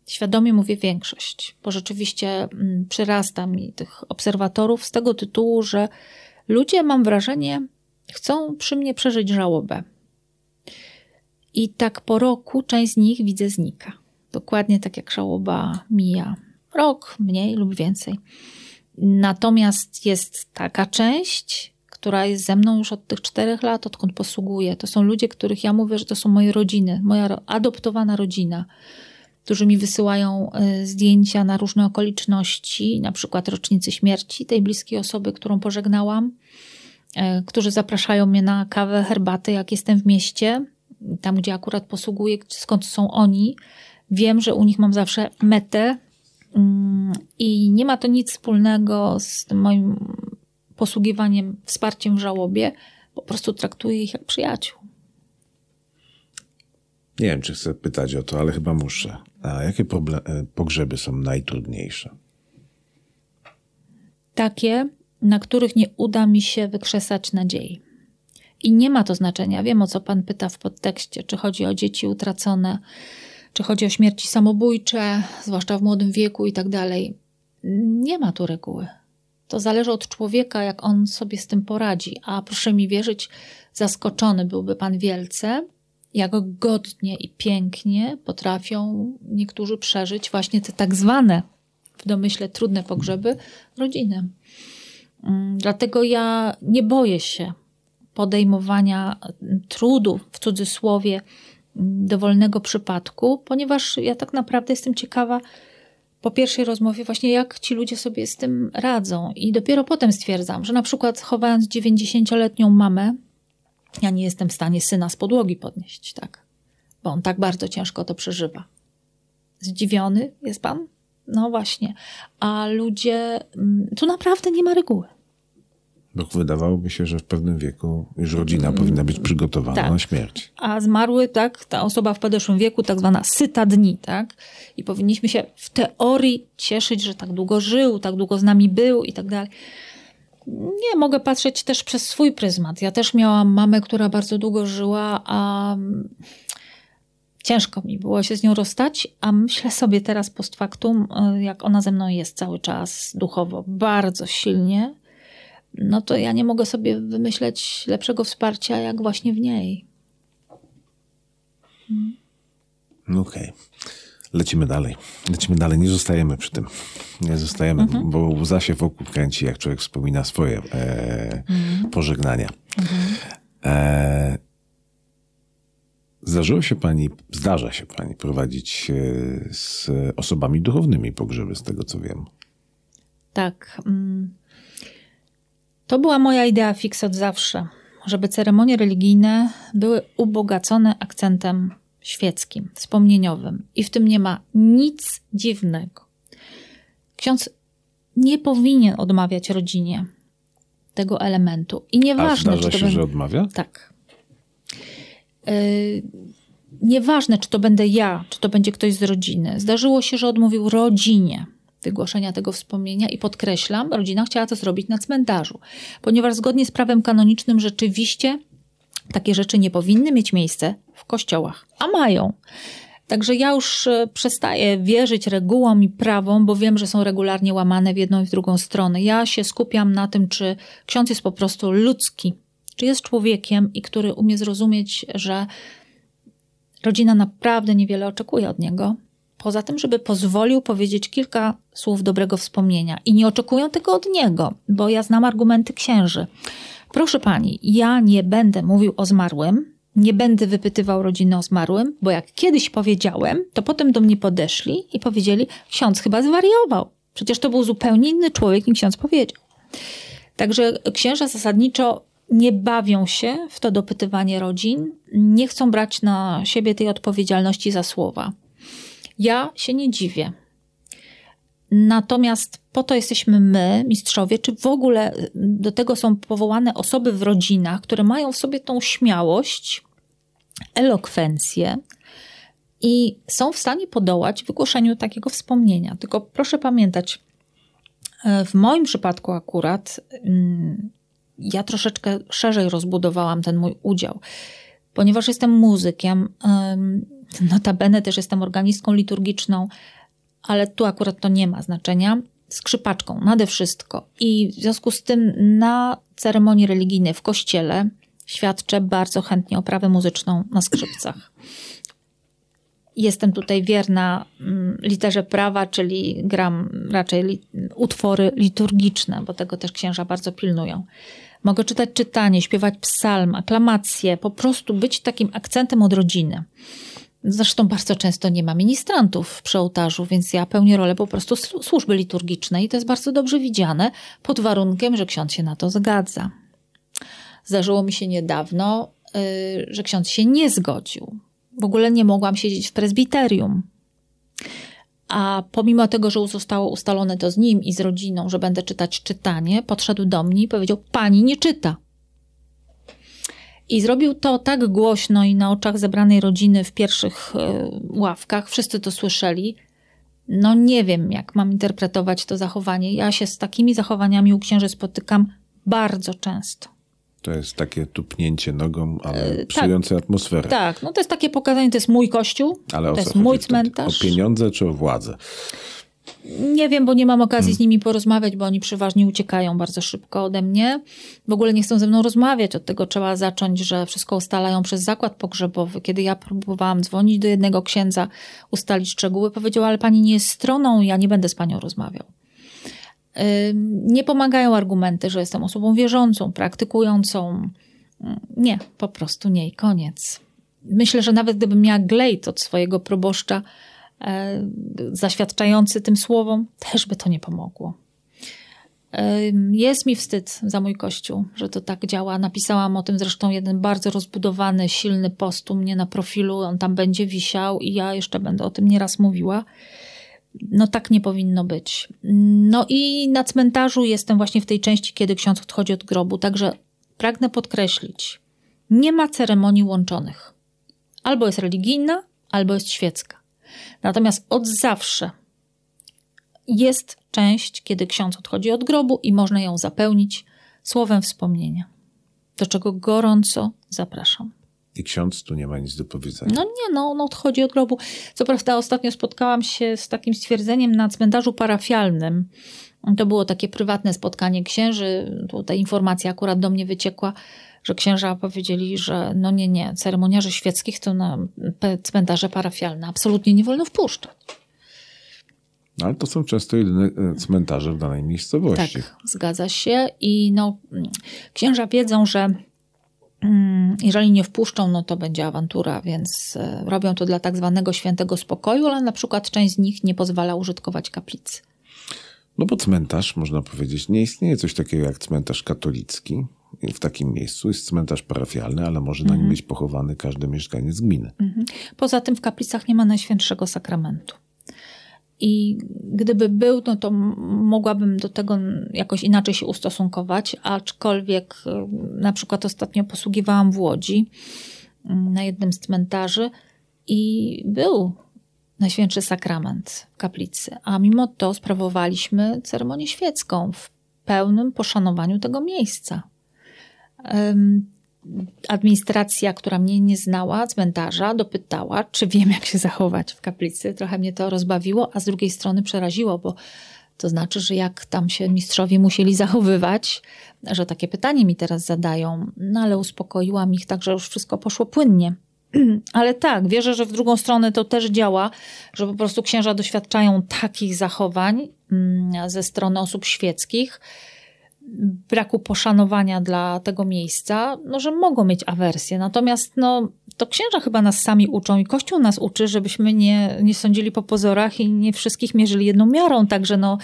Świadomie mówię większość, bo rzeczywiście mm, przyrasta mi tych obserwatorów z tego tytułu, że ludzie, mam wrażenie, chcą przy mnie przeżyć żałobę. I tak po roku część z nich widzę znika. Dokładnie tak jak żałoba mija. Rok mniej lub więcej. Natomiast jest taka część, która jest ze mną już od tych czterech lat, odkąd posługuję. To są ludzie, których ja mówię, że to są moje rodziny, moja adoptowana rodzina, którzy mi wysyłają y, zdjęcia na różne okoliczności, na przykład rocznicy śmierci tej bliskiej osoby, którą pożegnałam, y, którzy zapraszają mnie na kawę, herbatę, jak jestem w mieście, tam gdzie akurat posługuję, skąd są oni. Wiem, że u nich mam zawsze metę, mm, i nie ma to nic wspólnego z moim posługiwaniem wsparciem w żałobie, po prostu traktuję ich jak przyjaciół. Nie wiem, czy chcę pytać o to, ale chyba muszę. A jakie e, pogrzeby są najtrudniejsze? Takie, na których nie uda mi się wykrzesać nadziei. I nie ma to znaczenia. Wiem, o co pan pyta w podtekście, czy chodzi o dzieci utracone, czy chodzi o śmierci samobójcze, zwłaszcza w młodym wieku i tak dalej. Nie ma tu reguły. To zależy od człowieka, jak on sobie z tym poradzi. A proszę mi wierzyć, zaskoczony byłby pan wielce, jak godnie i pięknie potrafią niektórzy przeżyć właśnie te tak zwane w domyśle trudne pogrzeby rodziny. Mm, dlatego ja nie boję się podejmowania trudu, w cudzysłowie, dowolnego przypadku, ponieważ ja tak naprawdę jestem ciekawa po pierwszej rozmowie właśnie, jak ci ludzie sobie z tym radzą. I dopiero potem stwierdzam, że na przykład chowając 90-letnią mamę, ja nie jestem w stanie syna z podłogi podnieść, tak? Bo on tak bardzo ciężko to przeżywa. Zdziwiony jest pan? No właśnie. A ludzie, mm, tu naprawdę nie ma reguły. Bo wydawałoby się, że w pewnym wieku już rodzina powinna być przygotowana Tak. na śmierć. A zmarły, tak, ta osoba w podeszłym wieku, tak zwana syta dni, tak? I powinniśmy się w teorii cieszyć, że tak długo żył, tak długo z nami był i tak dalej. Nie, mogę patrzeć też przez swój pryzmat. Ja też miałam mamę, która bardzo długo żyła, a mm, ciężko mi było się z nią rozstać, a myślę sobie teraz post factum, y, jak ona ze mną jest cały czas duchowo bardzo silnie, no to ja nie mogę sobie wymyśleć lepszego wsparcia, jak właśnie w niej. No Okej. Lecimy dalej. Lecimy dalej. Nie zostajemy przy tym. Nie zostajemy, Mhm. bo łza się wokół kręci, jak człowiek wspomina swoje e, Mhm. pożegnania. E, zdarzyło się pani, zdarza się pani prowadzić e, z osobami duchownymi pogrzeby, z tego co wiem. Tak. mm. To była moja idea fix od zawsze, żeby ceremonie religijne były ubogacone akcentem świeckim, wspomnieniowym. I w tym nie ma nic dziwnego. Ksiądz nie powinien odmawiać rodzinie tego elementu. I A nieważne, zdarza czy to się, będzie... że odmawia? Tak. Yy, nieważne, czy to będę ja, czy to będzie ktoś z rodziny. Zdarzyło się, że odmówił rodzinie wygłoszenia tego wspomnienia i podkreślam, rodzina chciała to zrobić na cmentarzu, ponieważ zgodnie z prawem kanonicznym rzeczywiście takie rzeczy nie powinny mieć miejsce w kościołach, a mają. Także ja już e, przestaję wierzyć regułom i prawom, bo wiem, że są regularnie łamane w jedną i w drugą stronę. Ja się skupiam na tym, czy ksiądz jest po prostu ludzki, czy jest człowiekiem i który umie zrozumieć, że rodzina naprawdę niewiele oczekuje od niego. Poza tym, żeby pozwolił powiedzieć kilka słów dobrego wspomnienia. I nie oczekują tego od niego, bo ja znam argumenty księży. Proszę pani, ja nie będę mówił o zmarłym, nie będę wypytywał rodziny o zmarłym, bo jak kiedyś powiedziałem, to potem do mnie podeszli i powiedzieli: Ksiądz chyba zwariował. Przecież to był zupełnie inny człowiek, niż ksiądz powiedział. Także księża zasadniczo nie bawią się w to dopytywanie rodzin, nie chcą brać na siebie tej odpowiedzialności za słowa. Ja się nie dziwię. Natomiast po to jesteśmy my, mistrzowie, czy w ogóle do tego są powołane osoby w rodzinach, które mają w sobie tą śmiałość, elokwencję i są w stanie podołać wygłoszeniu takiego wspomnienia. Tylko proszę pamiętać, e, w moim przypadku akurat mm, ja troszeczkę szerzej rozbudowałam ten mój udział, ponieważ jestem muzykiem, em, notabene też jestem organistką liturgiczną, ale tu akurat to nie ma znaczenia. Skrzypaczką nade wszystko. I w związku z tym na ceremonii religijnej w kościele świadczę bardzo chętnie oprawę muzyczną na skrzypcach. Jestem tutaj wierna mm, literze prawa, czyli gram raczej utwory liturgiczne, bo tego też księża bardzo pilnują. Mogę czytać czytanie, śpiewać psalm, aklamacje, po prostu być takim akcentem od rodziny. Zresztą bardzo często nie ma ministrantów przy ołtarzu, więc ja pełnię rolę po prostu służby liturgicznej i to jest bardzo dobrze widziane, pod warunkiem, że ksiądz się na to zgadza. Zdarzyło mi się niedawno, yy, że ksiądz się nie zgodził. W ogóle nie mogłam siedzieć w prezbiterium. A pomimo tego, że zostało ustalone to z nim i z rodziną, że będę czytać czytanie, podszedł do mnie i powiedział: Pani nie czyta. I zrobił to tak głośno i na oczach zebranej rodziny w pierwszych e, ławkach, wszyscy to słyszeli. No nie wiem, jak mam interpretować to zachowanie. Ja się z takimi zachowaniami u księży spotykam bardzo często. To jest takie tupnięcie nogą, ale E, tak. psujące atmosferę. Tak, no to jest takie pokazanie, to jest mój kościół, Ale to jest mój cmentarz. O pieniądze czy o władzę? Nie wiem, bo nie mam okazji z nimi porozmawiać, bo oni przeważnie uciekają bardzo szybko ode mnie. W ogóle nie chcą ze mną rozmawiać. Od tego trzeba zacząć, że wszystko ustalają przez zakład pogrzebowy. Kiedy ja próbowałam dzwonić do jednego księdza, ustalić szczegóły, powiedział, ale pani nie jest stroną, ja nie będę z panią rozmawiał. Nie pomagają argumenty, że jestem osobą wierzącą, praktykującą. Nie, po prostu nie i koniec. Myślę, że nawet gdybym miała glejt od swojego proboszcza, e, zaświadczający tym słowom, też by to nie pomogło. Jest mi wstyd za mój kościół, że to tak działa. Napisałam o tym zresztą jeden bardzo rozbudowany, silny post u mnie na profilu. On tam będzie wisiał i ja jeszcze będę o tym nieraz mówiła. No tak nie powinno być. No i na cmentarzu jestem właśnie w tej części, kiedy ksiądz odchodzi od grobu, także pragnę podkreślić, nie ma ceremonii łączonych. Albo jest religijna, albo jest świecka. Natomiast od zawsze jest część, kiedy ksiądz odchodzi od grobu i można ją zapełnić słowem wspomnienia, do czego gorąco zapraszam. I ksiądz tu nie ma nic do powiedzenia. No nie, no on odchodzi od grobu. Co prawda ostatnio spotkałam się z takim stwierdzeniem na cmentarzu parafialnym. To było takie prywatne spotkanie księży. Ta informacja akurat do mnie wyciekła, że księża powiedzieli, że no nie, nie, ceremoniarzy świeckich to na cmentarze parafialne absolutnie nie wolno wpuszczać. No, ale to są często jedyne e, cmentarze w danej miejscowości. Tak, zgadza się. I no, księża wiedzą, że jeżeli nie wpuszczą, no to będzie awantura, więc e, robią to dla tak zwanego świętego spokoju, ale na przykład część z nich nie pozwala użytkować kaplicy. No bo cmentarz, można powiedzieć, nie istnieje coś takiego jak cmentarz katolicki. W takim miejscu jest cmentarz parafialny, ale może na nim mhm. być pochowany każdy mieszkaniec gminy. Mhm. Poza tym w kaplicach nie ma Najświętszego Sakramentu. I gdyby był, no to mogłabym do tego jakoś inaczej się ustosunkować, aczkolwiek y, na przykład ostatnio posługiwałam w Łodzi mm, na jednym z cmentarzy i był Najświętszy Sakrament w kaplicy, a mimo to sprawowaliśmy ceremonię świecką w pełnym poszanowaniu tego miejsca administracja, która mnie nie znała, cmentarza, dopytała, czy wiem, jak się zachować w kaplicy. Trochę mnie to rozbawiło, a z drugiej strony przeraziło, bo to znaczy, że jak tam się mistrzowie musieli zachowywać, że takie pytanie mi teraz zadają, no ale uspokoiłam ich tak, że już wszystko poszło płynnie. Ale tak, wierzę, że w drugą stronę to też działa, że po prostu księża doświadczają takich zachowań mm, ze strony osób świeckich, braku poszanowania dla tego miejsca, no, że mogą mieć awersję. Natomiast no, to księża chyba nas sami uczą i Kościół nas uczy, żebyśmy nie, nie sądzili po pozorach i nie wszystkich mierzyli jedną miarą. Także no,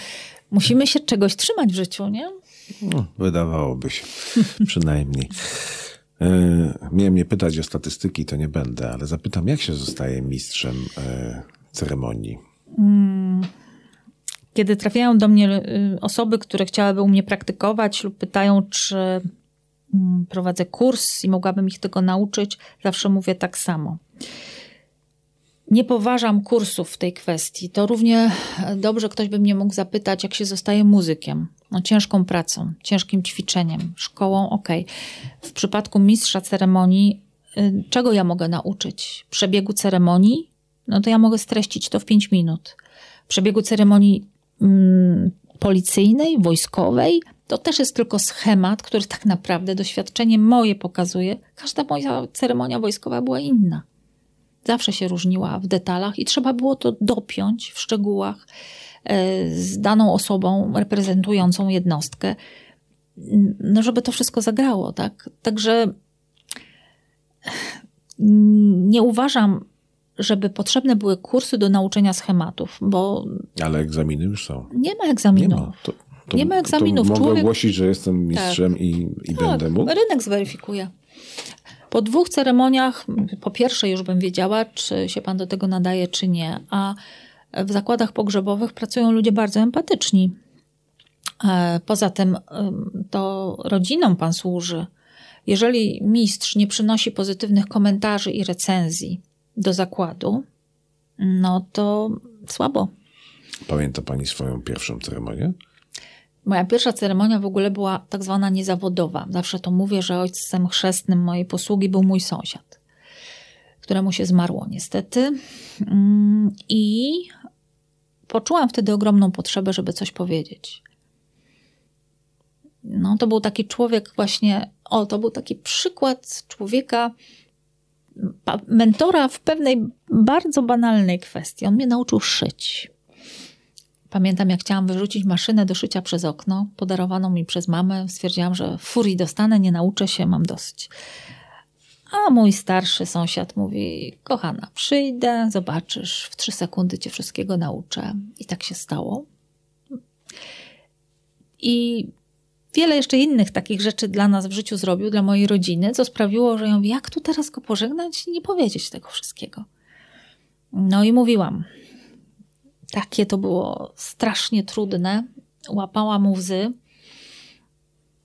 musimy się czegoś trzymać w życiu, nie? No, wydawałoby się, przynajmniej. E, miałem nie pytać o statystyki, to nie będę, ale zapytam, jak się zostaje mistrzem e, ceremonii? Hmm kiedy trafiają do mnie y, osoby, które chciałyby u mnie praktykować lub pytają, czy mm, prowadzę kurs i mogłabym ich tego nauczyć, zawsze mówię tak samo. Nie poważam kursów w tej kwestii. To równie dobrze ktoś by mnie mógł zapytać, jak się zostaje muzykiem. No, ciężką pracą, ciężkim ćwiczeniem, szkołą, ok. W przypadku mistrza ceremonii, y, czego ja mogę nauczyć? Przebiegu ceremonii? No to ja mogę streścić to w 5 minut. Przebiegu ceremonii policyjnej, wojskowej, to też jest tylko schemat, który tak naprawdę doświadczenie moje pokazuje. Każda moja ceremonia wojskowa była inna. Zawsze się różniła w detalach i trzeba było to dopiąć w szczegółach e, z daną osobą reprezentującą jednostkę, no żeby to wszystko zagrało, tak? Także nie uważam, żeby potrzebne były kursy do nauczenia schematów, bo... Ale egzaminy już są. Nie ma egzaminów. Nie ma, to, to, nie ma egzaminów. To mogę Człowiek... ogłosić, że jestem mistrzem tak. i, i tak, będę mógł? rynek zweryfikuje. Po dwóch ceremoniach, po pierwsze już bym wiedziała, czy się pan do tego nadaje, czy nie. A w zakładach pogrzebowych pracują ludzie bardzo empatyczni. E, poza tym to rodzinom pan służy. Jeżeli mistrz nie przynosi pozytywnych komentarzy i recenzji, do zakładu, no to słabo. Pamięta Pani swoją pierwszą ceremonię? Moja pierwsza ceremonia w ogóle była tak zwana niezawodowa. Zawsze to mówię, że ojcem chrzestnym mojej posługi był mój sąsiad, któremu się zmarło niestety. Mm, I poczułam wtedy ogromną potrzebę, żeby coś powiedzieć. No, to był taki człowiek właśnie, o, to był taki przykład człowieka, mentora w pewnej bardzo banalnej kwestii. On mnie nauczył szyć. Pamiętam, jak chciałam wyrzucić maszynę do szycia przez okno, podarowaną mi przez mamę. Stwierdziłam, że furii dostanę, nie nauczę się, mam dosyć. A mój starszy sąsiad mówi: Kochana, przyjdę, zobaczysz, w trzy sekundy cię wszystkiego nauczę. I tak się stało. I wiele jeszcze innych takich rzeczy dla nas w życiu zrobił, dla mojej rodziny, co sprawiło, że mówię, jak tu teraz go pożegnać i nie powiedzieć tego wszystkiego. No i mówiłam. Takie to było strasznie trudne. Łapałam łzy.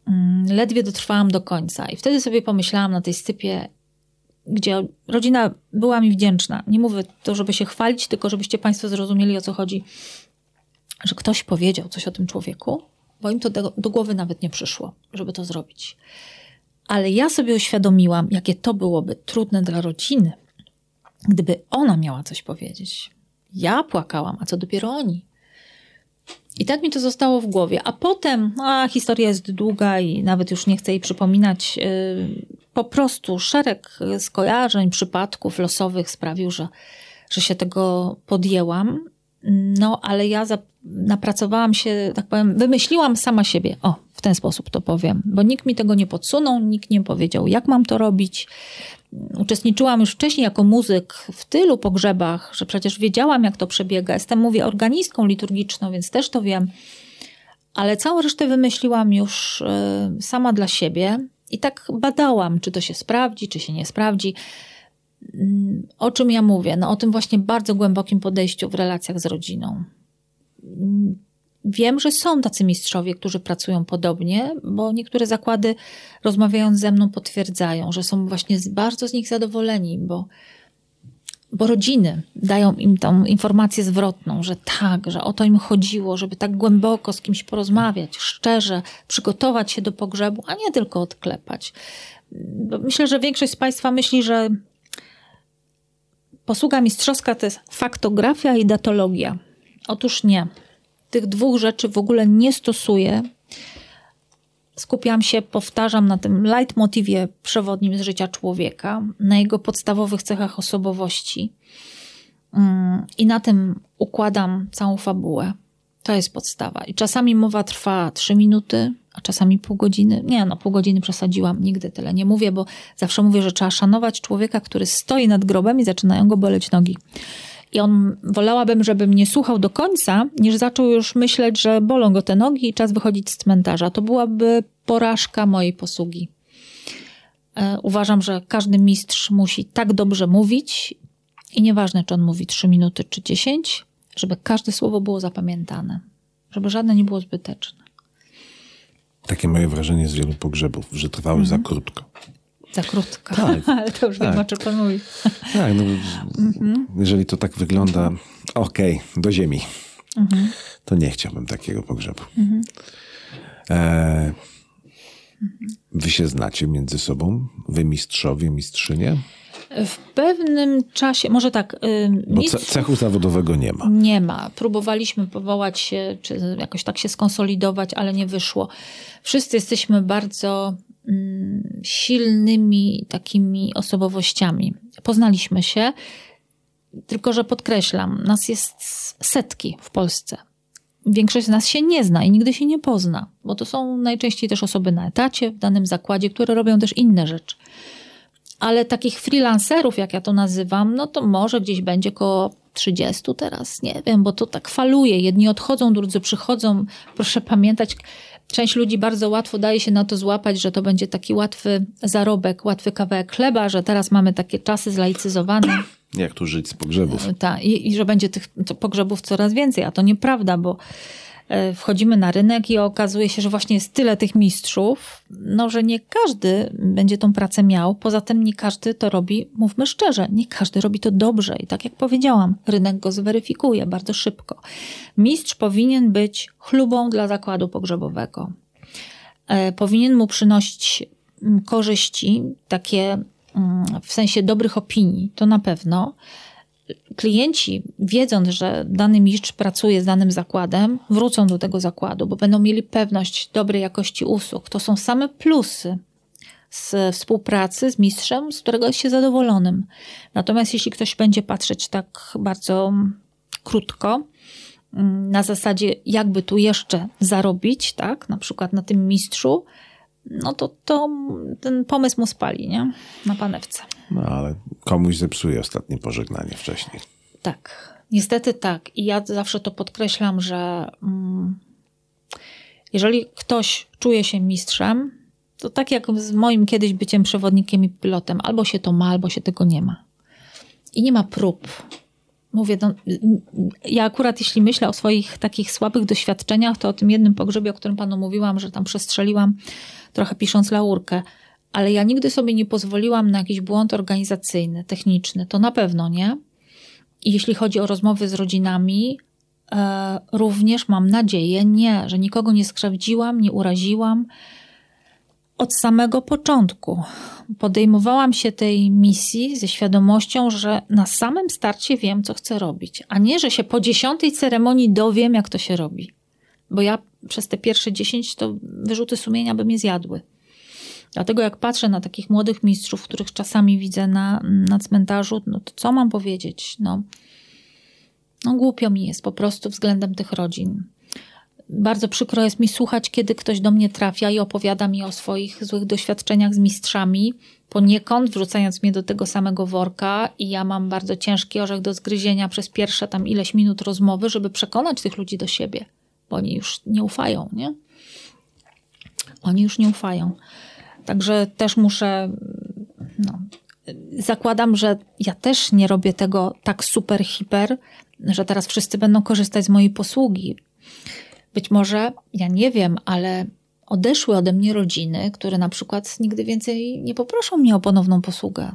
Mm, ledwie dotrwałam do końca. I wtedy sobie pomyślałam na tej stypie, gdzie rodzina była mi wdzięczna. Nie mówię to, żeby się chwalić, tylko żebyście Państwo zrozumieli, o co chodzi, że ktoś powiedział coś o tym człowieku, bo im to do, do głowy nawet nie przyszło, żeby to zrobić. Ale ja sobie uświadomiłam, jakie to byłoby trudne dla rodziny, gdyby ona miała coś powiedzieć. Ja płakałam, a co dopiero oni. I tak mi to zostało w głowie. A potem, a historia jest długa i nawet już nie chcę jej przypominać, yy, po prostu szereg skojarzeń, przypadków losowych sprawił, że, że się tego podjęłam. No, ale ja za, napracowałam się, tak powiem, wymyśliłam sama siebie. O, w ten sposób to powiem, bo nikt mi tego nie podsunął, nikt nie powiedział, jak mam to robić. Uczestniczyłam już wcześniej jako muzyk w tylu pogrzebach, że przecież wiedziałam, jak to przebiega. Jestem, mówię, organistką liturgiczną, więc też to wiem. Ale całą resztę wymyśliłam już y, sama dla siebie i tak badałam, czy to się sprawdzi, czy się nie sprawdzi. O czym ja mówię? No o tym właśnie bardzo głębokim podejściu w relacjach z rodziną. Wiem, że są tacy mistrzowie, którzy pracują podobnie, bo niektóre zakłady rozmawiając ze mną potwierdzają, że są właśnie bardzo z nich zadowoleni, bo, bo rodziny dają im tą informację zwrotną, że tak, że o to im chodziło, żeby tak głęboko z kimś porozmawiać, szczerze, przygotować się do pogrzebu, a nie tylko odklepać. Myślę, że większość z Państwa myśli, że posługa mistrzowska to jest faktografia i datologia. Otóż nie. Tych dwóch rzeczy w ogóle nie stosuję. Skupiam się, powtarzam, na tym leitmotivie przewodnim z życia człowieka, na jego podstawowych cechach osobowości mm, i na tym układam całą fabułę. To jest podstawa. I czasami mowa trwa trzy minuty, a czasami pół godziny. Nie, no pół godziny przesadziłam, nigdy tyle nie mówię, bo zawsze mówię, że trzeba szanować człowieka, który stoi nad grobem i zaczynają go boleć nogi. I on wolałabym, żeby mnie słuchał do końca, niż zaczął już myśleć, że bolą go te nogi i czas wychodzić z cmentarza. To byłaby porażka mojej posługi. E, uważam, że każdy mistrz musi tak dobrze mówić i nieważne, czy on mówi 3 minuty czy 10, żeby każde słowo było zapamiętane, żeby żadne nie było zbyteczne. Takie moje wrażenie z wielu pogrzebów, że trwały mhm. za krótko. Za krótko, tak, ale to już tak. wiem, o czym pan mówi. Tak, no, mhm. jeżeli to tak wygląda, okej, okay, do ziemi, mhm. to nie chciałbym takiego pogrzebu. Mhm. E, wy się znacie między sobą? Wy mistrzowie, mistrzynie? W pewnym czasie, może tak. Bo cechu zawodowego nie ma. Nie ma. Próbowaliśmy powołać się, czy jakoś tak się skonsolidować, ale nie wyszło. Wszyscy jesteśmy bardzo mm, silnymi takimi osobowościami. Poznaliśmy się, tylko że podkreślam, nas jest setki w Polsce. Większość z nas się nie zna i nigdy się nie pozna, bo to są najczęściej też osoby na etacie w danym zakładzie, które robią też inne rzeczy ale takich freelancerów, jak ja to nazywam, no to może gdzieś będzie około 30 teraz, nie wiem, bo to tak faluje. Jedni odchodzą, drudzy przychodzą. Proszę pamiętać, część ludzi bardzo łatwo daje się na to złapać, że to będzie taki łatwy zarobek, łatwy kawałek chleba, że teraz mamy takie czasy zlaicyzowane. Jak tu żyć z pogrzebów? Tak, i, i że będzie tych pogrzebów coraz więcej, a to nieprawda, bo wchodzimy na rynek i okazuje się, że właśnie jest tyle tych mistrzów, no że nie każdy będzie tą pracę miał. Poza tym nie każdy to robi, mówmy szczerze, nie każdy robi to dobrze. I tak jak powiedziałam, rynek go zweryfikuje bardzo szybko. Mistrz powinien być chlubą dla zakładu pogrzebowego. E, powinien mu przynosić mm, korzyści, takie mm, w sensie dobrych opinii, to na pewno klienci, wiedząc, że dany mistrz pracuje z danym zakładem, wrócą do tego zakładu, bo będą mieli pewność dobrej jakości usług. To są same plusy z współpracy z mistrzem, z którego jest się zadowolonym. Natomiast jeśli ktoś będzie patrzeć tak bardzo krótko, mm, na zasadzie, jakby tu jeszcze zarobić, tak, na przykład na tym mistrzu, no to, to ten pomysł mu spali, nie? Na panewce. No ale komuś zepsuje ostatnie pożegnanie wcześniej. Tak, niestety tak. I ja zawsze to podkreślam, że mm, jeżeli ktoś czuje się mistrzem, to tak jak z moim kiedyś byciem przewodnikiem i pilotem, albo się to ma, albo się tego nie ma. I nie ma prób. Mówię, no, ja akurat jeśli myślę o swoich takich słabych doświadczeniach, to o tym jednym pogrzebie, o którym panu mówiłam, że tam przestrzeliłam trochę pisząc laurkę, ale ja nigdy sobie nie pozwoliłam na jakiś błąd organizacyjny, techniczny, to na pewno nie. I jeśli chodzi o rozmowy z rodzinami, e, również mam nadzieję, nie, że nikogo nie skrzywdziłam, nie uraziłam. Od samego początku podejmowałam się tej misji ze świadomością, że na samym starcie wiem, co chcę robić, a nie, że się po dziesiątej ceremonii dowiem, jak to się robi. Bo ja przez te pierwsze dziesięć to wyrzuty sumienia by mnie zjadły. Dlatego jak patrzę na takich młodych mistrzów, których czasami widzę na, na cmentarzu, no to co mam powiedzieć? No, no głupio mi jest po prostu względem tych rodzin. Bardzo przykro jest mi słuchać, kiedy ktoś do mnie trafia i opowiada mi o swoich złych doświadczeniach z mistrzami, poniekąd wrzucając mnie do tego samego worka i ja mam bardzo ciężki orzech do zgryzienia przez pierwsze tam ileś minut rozmowy, żeby przekonać tych ludzi do siebie, bo oni już nie ufają, nie? Oni już nie ufają. Także też muszę, no, zakładam, że ja też nie robię tego tak super, hiper, że teraz wszyscy będą korzystać z mojej posługi. Być może, ja nie wiem, ale odeszły ode mnie rodziny, które na przykład nigdy więcej nie poproszą mnie o ponowną posługę.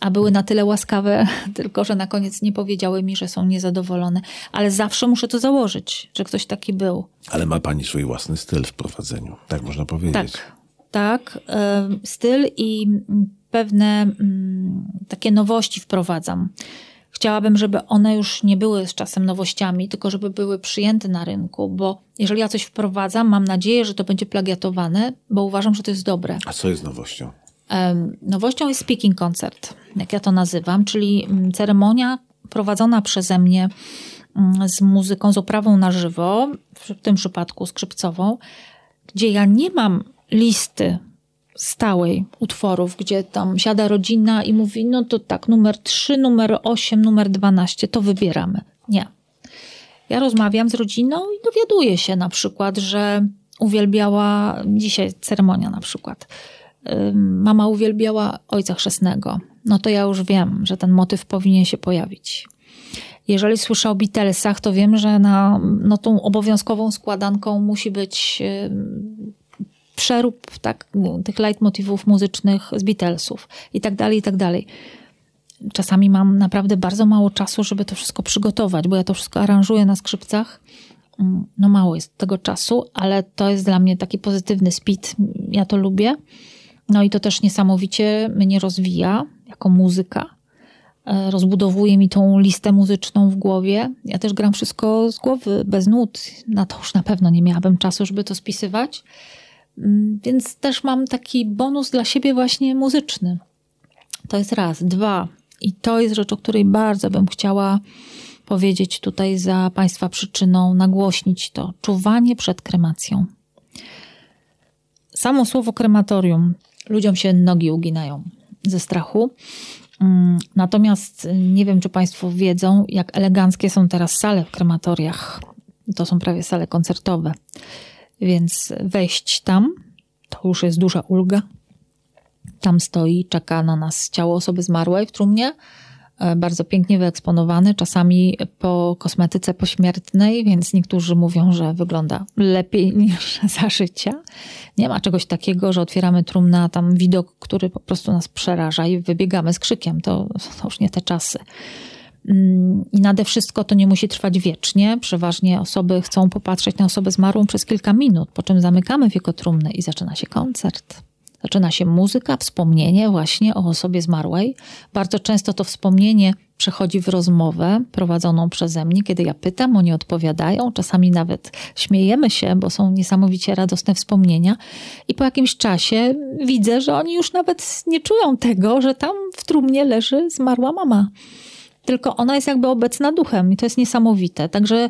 A były na tyle łaskawe, tylko że na koniec nie powiedziały mi, że są niezadowolone. Ale zawsze muszę to założyć, że ktoś taki był. Ale ma pani swój własny styl w prowadzeniu, tak można powiedzieć. Tak, tak. Styl i pewne mm, takie nowości wprowadzam. Chciałabym, żeby one już nie były z czasem nowościami, tylko żeby były przyjęte na rynku, bo jeżeli ja coś wprowadzam, mam nadzieję, że to będzie plagiatowane, bo uważam, że to jest dobre. A co jest nowością? Nowością jest speaking concert, jak ja to nazywam, czyli mm, ceremonia prowadzona przeze mnie mm, z muzyką, z oprawą na żywo, w tym przypadku skrzypcową, gdzie ja nie mam listy stałej utworów, gdzie tam siada rodzina i mówi, no to tak, numer 3, numer 8, numer 12, to wybieramy. Nie. Ja rozmawiam z rodziną i dowiaduję się na przykład, że uwielbiała, dzisiaj ceremonia na przykład, mama uwielbiała Ojca Chrzestnego. No to ja już wiem, że ten motyw powinien się pojawić. Jeżeli słyszę o Beatlesach, to wiem, że na no, tą obowiązkową składanką musi być przerób tak, tych leitmotywów muzycznych z Beatlesów i tak dalej, i tak dalej. Czasami mam naprawdę bardzo mało czasu, żeby to wszystko przygotować, bo ja to wszystko aranżuję na skrzypcach. Mm, no mało jest tego czasu, ale to jest dla mnie taki pozytywny speed. Ja to lubię. No i to też niesamowicie mnie rozwija jako muzyka. E, rozbudowuje mi tą listę muzyczną w głowie. Ja też gram wszystko z głowy, bez nut. Na to już na pewno nie miałabym czasu, żeby to spisywać. Mm, więc też mam taki bonus dla siebie właśnie muzyczny. To jest raz. Dwa. I to jest rzecz, o której bardzo bym chciała powiedzieć tutaj za Państwa przyczyną, nagłośnić to. Czuwanie przed kremacją. Samo słowo krematorium, ludziom się nogi uginają ze strachu. Mm, natomiast nie wiem, czy Państwo wiedzą, jak eleganckie są teraz sale w krematoriach. To są prawie sale koncertowe. Więc wejść tam to już jest duża ulga. Tam stoi, czeka na nas ciało osoby zmarłej w trumnie, e, bardzo pięknie wyeksponowane, czasami po kosmetyce pośmiertnej, więc niektórzy mówią, że wygląda lepiej niż za życia. Nie ma czegoś takiego, że otwieramy trumnę, a tam widok, który po prostu nas przeraża i wybiegamy z krzykiem. To, to już nie te czasy. I nade wszystko to nie musi trwać wiecznie. Przeważnie osoby chcą popatrzeć na osobę zmarłą przez kilka minut, po czym zamykamy wieko trumny i zaczyna się koncert. Zaczyna się muzyka, wspomnienie właśnie o osobie zmarłej. Bardzo często to wspomnienie przechodzi w rozmowę prowadzoną przeze mnie. Kiedy ja pytam, oni odpowiadają. Czasami nawet śmiejemy się, bo są niesamowicie radosne wspomnienia. I po jakimś czasie widzę, że oni już nawet nie czują tego, że tam w trumnie leży zmarła mama. Tylko ona jest jakby obecna duchem i to jest niesamowite. Także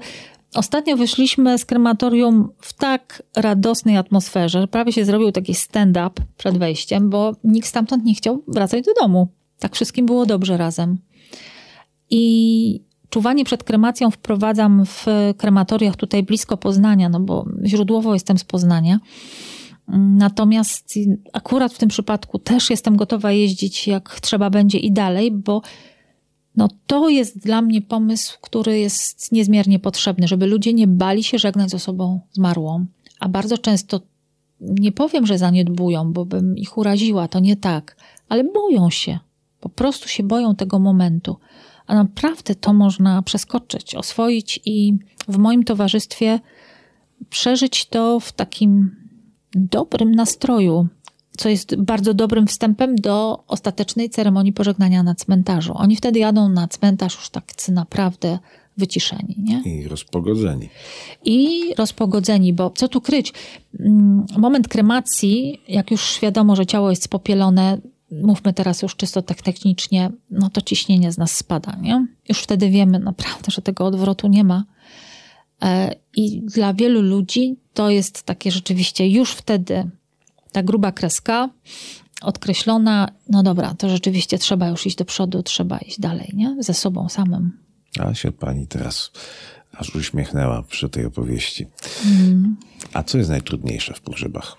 Ostatnio wyszliśmy z krematorium w tak radosnej atmosferze, że prawie się zrobił taki stand-up przed wejściem, bo nikt stamtąd nie chciał wracać do domu. Tak wszystkim było dobrze razem. I czuwanie przed kremacją wprowadzam w krematoriach tutaj blisko Poznania, no bo źródłowo jestem z Poznania. Natomiast akurat w tym przypadku też jestem gotowa jeździć jak trzeba będzie i dalej, bo no to jest dla mnie pomysł, który jest niezmiernie potrzebny, żeby ludzie nie bali się żegnać z osobą zmarłą. A bardzo często nie powiem, że zaniedbują, bo bym ich uraziła, to nie tak, ale boją się. Po prostu się boją tego momentu. A naprawdę to można przeskoczyć, oswoić i w moim towarzystwie przeżyć to w takim dobrym nastroju, co jest bardzo dobrym wstępem do ostatecznej ceremonii pożegnania na cmentarzu. Oni wtedy jadą na cmentarz już tak naprawdę wyciszeni. Nie? I rozpogodzeni. I rozpogodzeni, bo co tu kryć? Mm, moment kremacji, jak już wiadomo, że ciało jest spopielone, mówmy teraz już czysto tak technicznie, no to ciśnienie z nas spada. Nie? Już wtedy wiemy naprawdę, że tego odwrotu nie ma. E, I dla wielu ludzi to jest takie rzeczywiście już wtedy ta gruba kreska odkreślona, no dobra, to rzeczywiście trzeba już iść do przodu, trzeba iść dalej, nie? Ze sobą samym. A się pani teraz aż uśmiechnęła przy tej opowieści. Mm. A co jest najtrudniejsze w pogrzebach?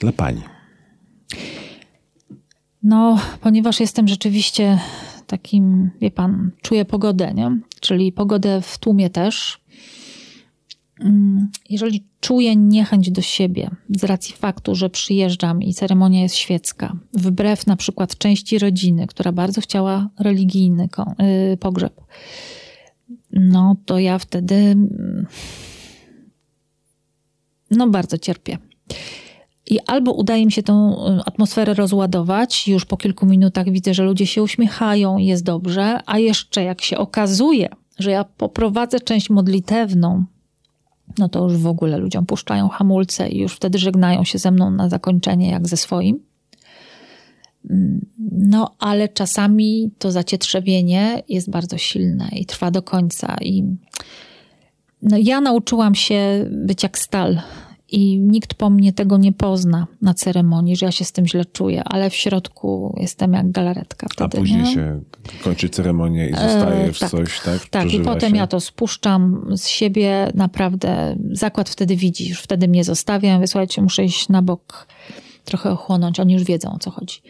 Dla pani. No, ponieważ jestem rzeczywiście takim, wie pan, czuję pogodę, nie? Czyli pogodę w tłumie też. Jeżeli czuję niechęć do siebie z racji faktu, że przyjeżdżam i ceremonia jest świecka, wbrew na przykład części rodziny, która bardzo chciała religijny y, pogrzeb, no to ja wtedy mm, no bardzo cierpię. I albo udaje mi się tą y, atmosferę rozładować, już po kilku minutach widzę, że ludzie się uśmiechają, jest dobrze, a jeszcze jak się okazuje, że ja poprowadzę część modlitewną, no to już w ogóle ludziom puszczają hamulce i już wtedy żegnają się ze mną na zakończenie jak ze swoim. No, ale czasami to zacietrzewienie jest bardzo silne i trwa do końca. I no, ja nauczyłam się być jak stal i nikt po mnie tego nie pozna na ceremonii, że ja się z tym źle czuję, ale w środku jestem jak galaretka wtedy. A później nie? się kończy ceremonia i zostaje w tak, coś, tak? Tak, i potem się. ja to spuszczam z siebie, naprawdę zakład wtedy widzi, już wtedy mnie zostawiam, wysłuchajcie, muszę iść na bok, trochę ochłonąć, oni już wiedzą o co chodzi.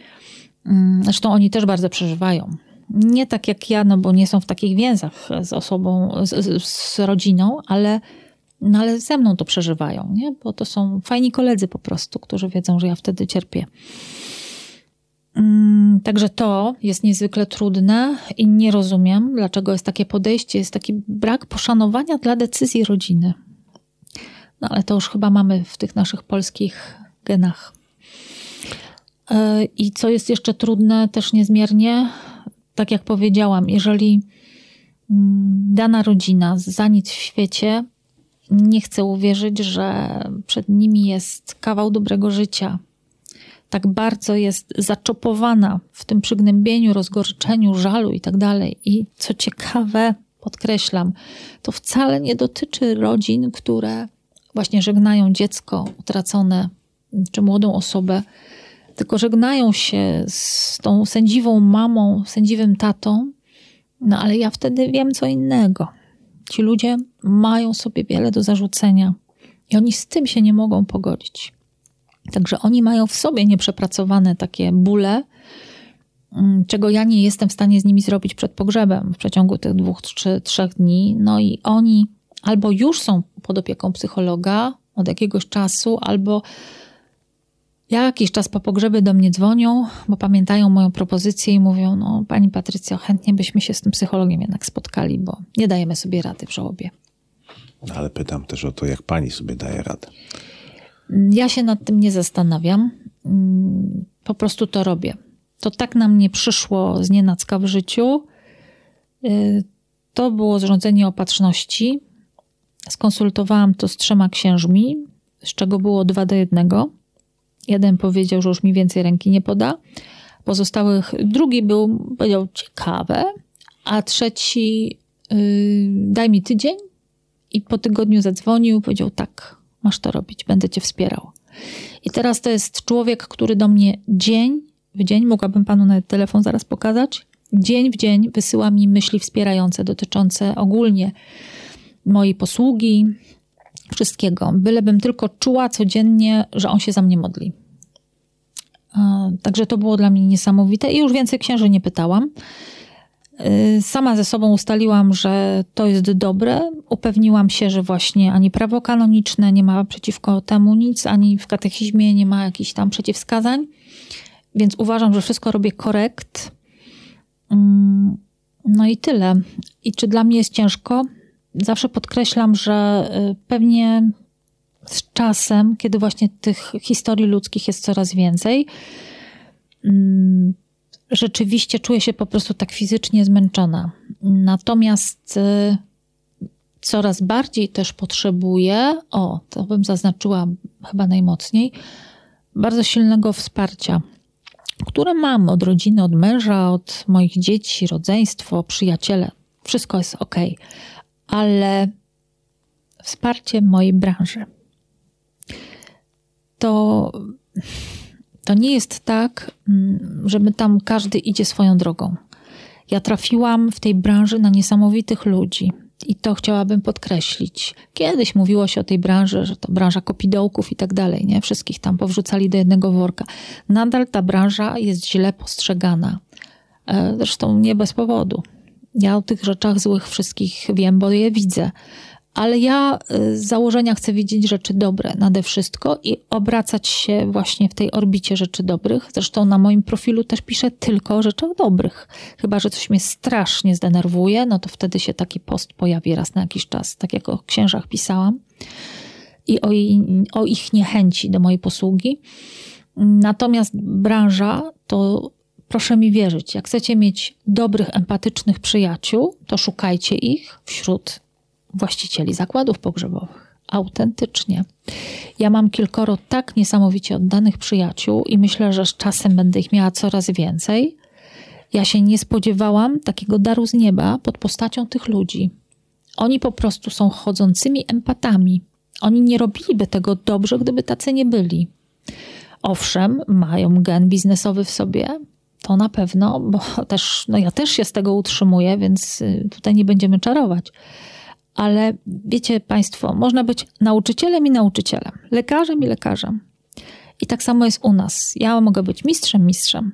Mm, zresztą oni też bardzo przeżywają. Nie tak jak ja, no bo nie są w takich więzach z osobą, z, z rodziną, ale no ale ze mną to przeżywają, nie? Bo to są fajni koledzy po prostu, którzy wiedzą, że ja wtedy cierpię. Mm, także to jest niezwykle trudne i nie rozumiem, dlaczego jest takie podejście, jest taki brak poszanowania dla decyzji rodziny. No ale to już chyba mamy w tych naszych polskich genach. E, I co jest jeszcze trudne, też niezmiernie, tak jak powiedziałam, jeżeli mm, dana rodzina za nic w świecie nie chcę uwierzyć, że przed nimi jest kawał dobrego życia. Tak bardzo jest zaczopowana w tym przygnębieniu, rozgorczeniu, żalu i tak dalej. I co ciekawe, podkreślam, to wcale nie dotyczy rodzin, które właśnie żegnają dziecko utracone czy młodą osobę, tylko żegnają się z tą sędziwą mamą, sędziwym tatą. No ale ja wtedy wiem co innego. Ci ludzie mają sobie wiele do zarzucenia i oni z tym się nie mogą pogodzić. Także oni mają w sobie nieprzepracowane takie bóle, mm, czego ja nie jestem w stanie z nimi zrobić przed pogrzebem w przeciągu tych dwóch czy trzech dni. No i oni albo już są pod opieką psychologa od jakiegoś czasu, albo Jakiś czas po pogrzebie do mnie dzwonią, bo pamiętają moją propozycję i mówią: No, pani Patrycjo, chętnie byśmy się z tym psychologiem jednak spotkali, bo nie dajemy sobie rady w żałobie. Ale pytam też o to, jak pani sobie daje radę. Ja się nad tym nie zastanawiam. Mm, po prostu to robię. To tak na mnie przyszło z nienacka w życiu. Y, to było zrządzenie opatrzności. Skonsultowałam to z trzema księżmi, z czego było dwa do jednego. Jeden powiedział, że już mi więcej ręki nie poda. Pozostałych, drugi był, powiedział ciekawe, a trzeci yy, daj mi tydzień i po tygodniu zadzwonił, powiedział tak, masz to robić, będę cię wspierał. I teraz to jest człowiek, który do mnie dzień w dzień, mogłabym panu nawet telefon zaraz pokazać, dzień w dzień wysyła mi myśli wspierające dotyczące ogólnie mojej posługi, wszystkiego. Bylebym tylko czuła codziennie, że on się za mnie modli. Także to było dla mnie niesamowite i już więcej księży nie pytałam. Y, sama ze sobą ustaliłam, że to jest dobre. Upewniłam się, że właśnie ani prawo kanoniczne nie ma przeciwko temu nic, ani w katechizmie nie ma jakichś tam przeciwwskazań. Więc uważam, że wszystko robię korekt. Mm, no i tyle. I czy dla mnie jest ciężko? Zawsze podkreślam, że y, pewnie z czasem, kiedy właśnie tych historii ludzkich jest coraz więcej, mm, rzeczywiście czuję się po prostu tak fizycznie zmęczona. Natomiast y, coraz bardziej też potrzebuję, o, to bym zaznaczyła chyba najmocniej, bardzo silnego wsparcia, które mam od rodziny, od męża, od moich dzieci, rodzeństwo, przyjaciele. Wszystko jest ok, ale wsparcie mojej branży to to nie jest tak, mm, żeby tam każdy idzie swoją drogą. Ja trafiłam w tej branży na niesamowitych ludzi. I to chciałabym podkreślić. Kiedyś mówiło się o tej branży, że to branża kopidołków i tak dalej, nie? Wszystkich tam powrzucali do jednego worka. Nadal ta branża jest źle postrzegana. E, zresztą nie bez powodu. Ja o tych rzeczach złych wszystkich wiem, bo je widzę ale ja y, z założenia chcę widzieć rzeczy dobre nade wszystko i obracać się właśnie w tej orbicie rzeczy dobrych. Zresztą na moim profilu też piszę tylko o rzeczach dobrych. Chyba, że coś mnie strasznie zdenerwuje, no to wtedy się taki post pojawi raz na jakiś czas, tak jak o księżach pisałam i o, o ich niechęci do mojej posługi. Natomiast branża to proszę mi wierzyć, jak chcecie mieć dobrych, empatycznych przyjaciół, to szukajcie ich wśród właścicieli zakładów pogrzebowych. Autentycznie. Ja mam kilkoro tak niesamowicie oddanych przyjaciół i myślę, że z czasem będę ich miała coraz więcej. Ja się nie spodziewałam takiego daru z nieba pod postacią tych ludzi. Oni po prostu są chodzącymi empatami. Oni nie robiliby tego dobrze, gdyby tacy nie byli. Owszem, mają gen biznesowy w sobie, to na pewno, bo też, no ja też się z tego utrzymuję, więc y, tutaj nie będziemy czarować ale wiecie Państwo, można być nauczycielem i nauczycielem, lekarzem i lekarzem. I tak samo jest u nas. Ja mogę być mistrzem, mistrzem,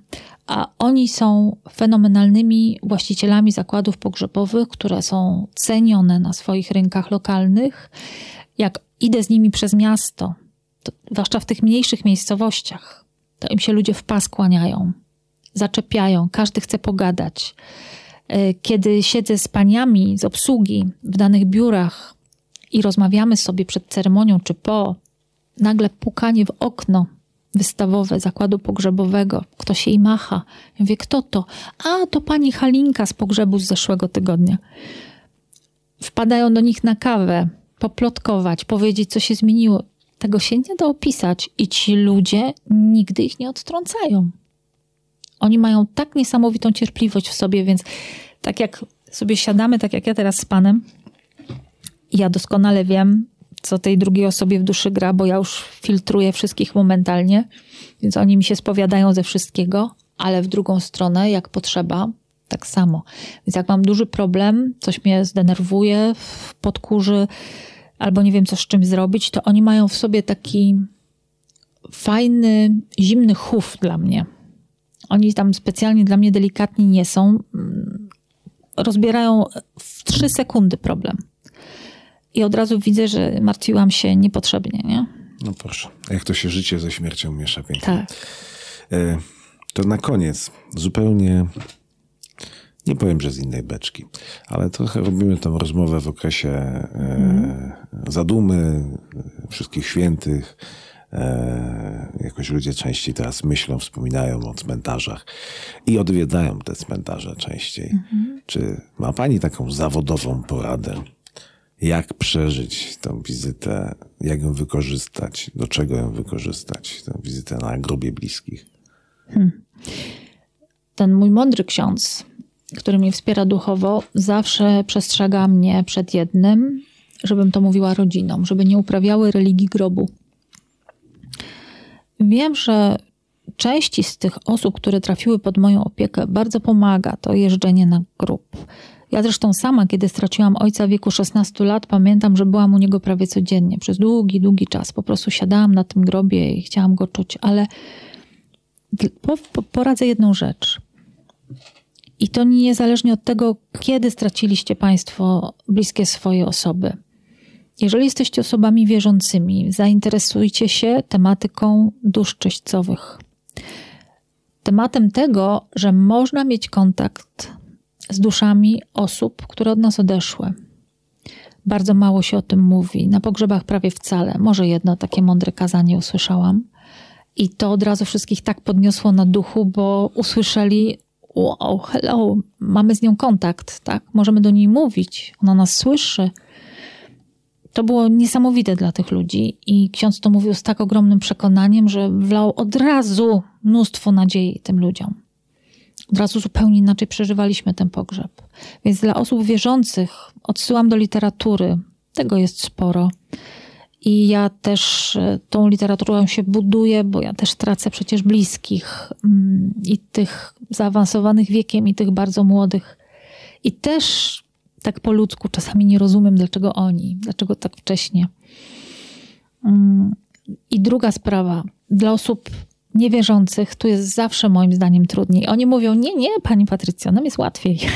a oni są fenomenalnymi właścicielami zakładów pogrzebowych, które są cenione na swoich rynkach lokalnych. Jak idę z nimi przez miasto, to, zwłaszcza w tych mniejszych miejscowościach, to im się ludzie w pas kłaniają, zaczepiają, każdy chce pogadać. E, kiedy siedzę z paniami z obsługi w danych biurach i rozmawiamy sobie przed ceremonią czy po, nagle pukanie w okno wystawowe zakładu pogrzebowego, ktoś jej macha. Ja mówię, kto to? A, to pani Halinka z pogrzebu z zeszłego tygodnia. Wpadają do nich na kawę, poplotkować, powiedzieć, co się zmieniło. Tego się nie da opisać i ci ludzie nigdy ich nie odtrącają. Oni mają tak niesamowitą cierpliwość w sobie, więc tak jak sobie siadamy, tak jak ja teraz z panem, ja doskonale wiem, co tej drugiej osobie w duszy gra, bo ja już filtruję wszystkich momentalnie, więc oni mi się spowiadają ze wszystkiego, ale w drugą stronę, jak potrzeba, tak samo. Więc jak mam duży problem, coś mnie zdenerwuje, podkurzy, albo nie wiem, co z czym zrobić, to oni mają w sobie taki fajny, zimny chów dla mnie. Oni tam specjalnie dla mnie delikatni nie są. Rozbierają w trzy sekundy problem. I od razu widzę, że martwiłam się niepotrzebnie, nie? No proszę, jak to się życie ze śmiercią miesza pięknie. Tak. E, to na koniec, zupełnie, nie powiem, że z innej beczki, ale trochę robimy tą rozmowę w okresie mm. zadumy, wszystkich świętych, E, jakoś ludzie częściej teraz myślą, wspominają o cmentarzach i odwiedzają te cmentarze częściej. Mhm. Czy ma Pani taką zawodową poradę? Jak przeżyć tą wizytę, jak ją wykorzystać, do czego ją wykorzystać, tę wizytę na grobie bliskich? Hmm. Ten mój mądry ksiądz, który mnie wspiera duchowo, zawsze przestrzega mnie przed jednym, żebym to mówiła rodzinom, żeby nie uprawiały religii grobu. Wiem, że części z tych osób, które trafiły pod moją opiekę, bardzo pomaga to jeżdżenie na grób. Ja zresztą sama, kiedy straciłam ojca w wieku 16 lat, pamiętam, że byłam u niego prawie codziennie, przez długi, długi czas. Po prostu siadałam na tym grobie i chciałam go czuć, ale po, po, poradzę jedną rzecz. I to niezależnie od tego, kiedy straciliście Państwo bliskie swoje osoby. Jeżeli jesteście osobami wierzącymi, zainteresujcie się tematyką dusz czyśćcowych. Tematem tego, że można mieć kontakt z duszami osób, które od nas odeszły. Bardzo mało się o tym mówi. Na pogrzebach prawie wcale. Może jedno takie mądre kazanie usłyszałam. I to od razu wszystkich tak podniosło na duchu, bo usłyszeli: Wow, hello, mamy z nią kontakt, tak? Możemy do niej mówić, ona nas słyszy. To było niesamowite dla tych ludzi i ksiądz to mówił z tak ogromnym przekonaniem, że wlał od razu mnóstwo nadziei tym ludziom. Od razu zupełnie inaczej przeżywaliśmy ten pogrzeb. Więc dla osób wierzących odsyłam do literatury. Tego jest sporo. I ja też e, tą literaturą się buduję, bo ja też tracę przecież bliskich mm, i tych zaawansowanych wiekiem, i tych bardzo młodych. I też tak po ludzku czasami nie rozumiem, dlaczego oni, dlaczego tak wcześnie. Mm, I druga sprawa, dla osób niewierzących tu jest zawsze moim zdaniem trudniej. Oni mówią, nie, nie, pani Patrycja, nam jest łatwiej.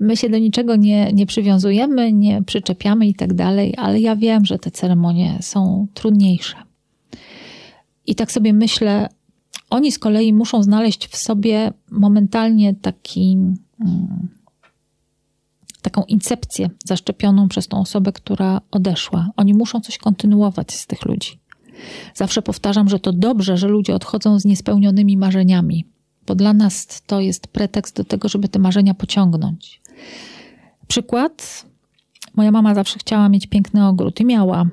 My się do niczego nie, nie przywiązujemy, nie przyczepiamy i tak dalej, ale ja wiem, że te ceremonie są trudniejsze. I tak sobie myślę, oni z kolei muszą znaleźć w sobie momentalnie taki, mm, taką incepcję zaszczepioną przez tą osobę, która odeszła. Oni muszą coś kontynuować z tych ludzi. Zawsze powtarzam, że to dobrze, że ludzie odchodzą z niespełnionymi marzeniami, bo dla nas to jest pretekst do tego, żeby te marzenia pociągnąć. Przykład. Moja mama zawsze chciała mieć piękny ogród i miała.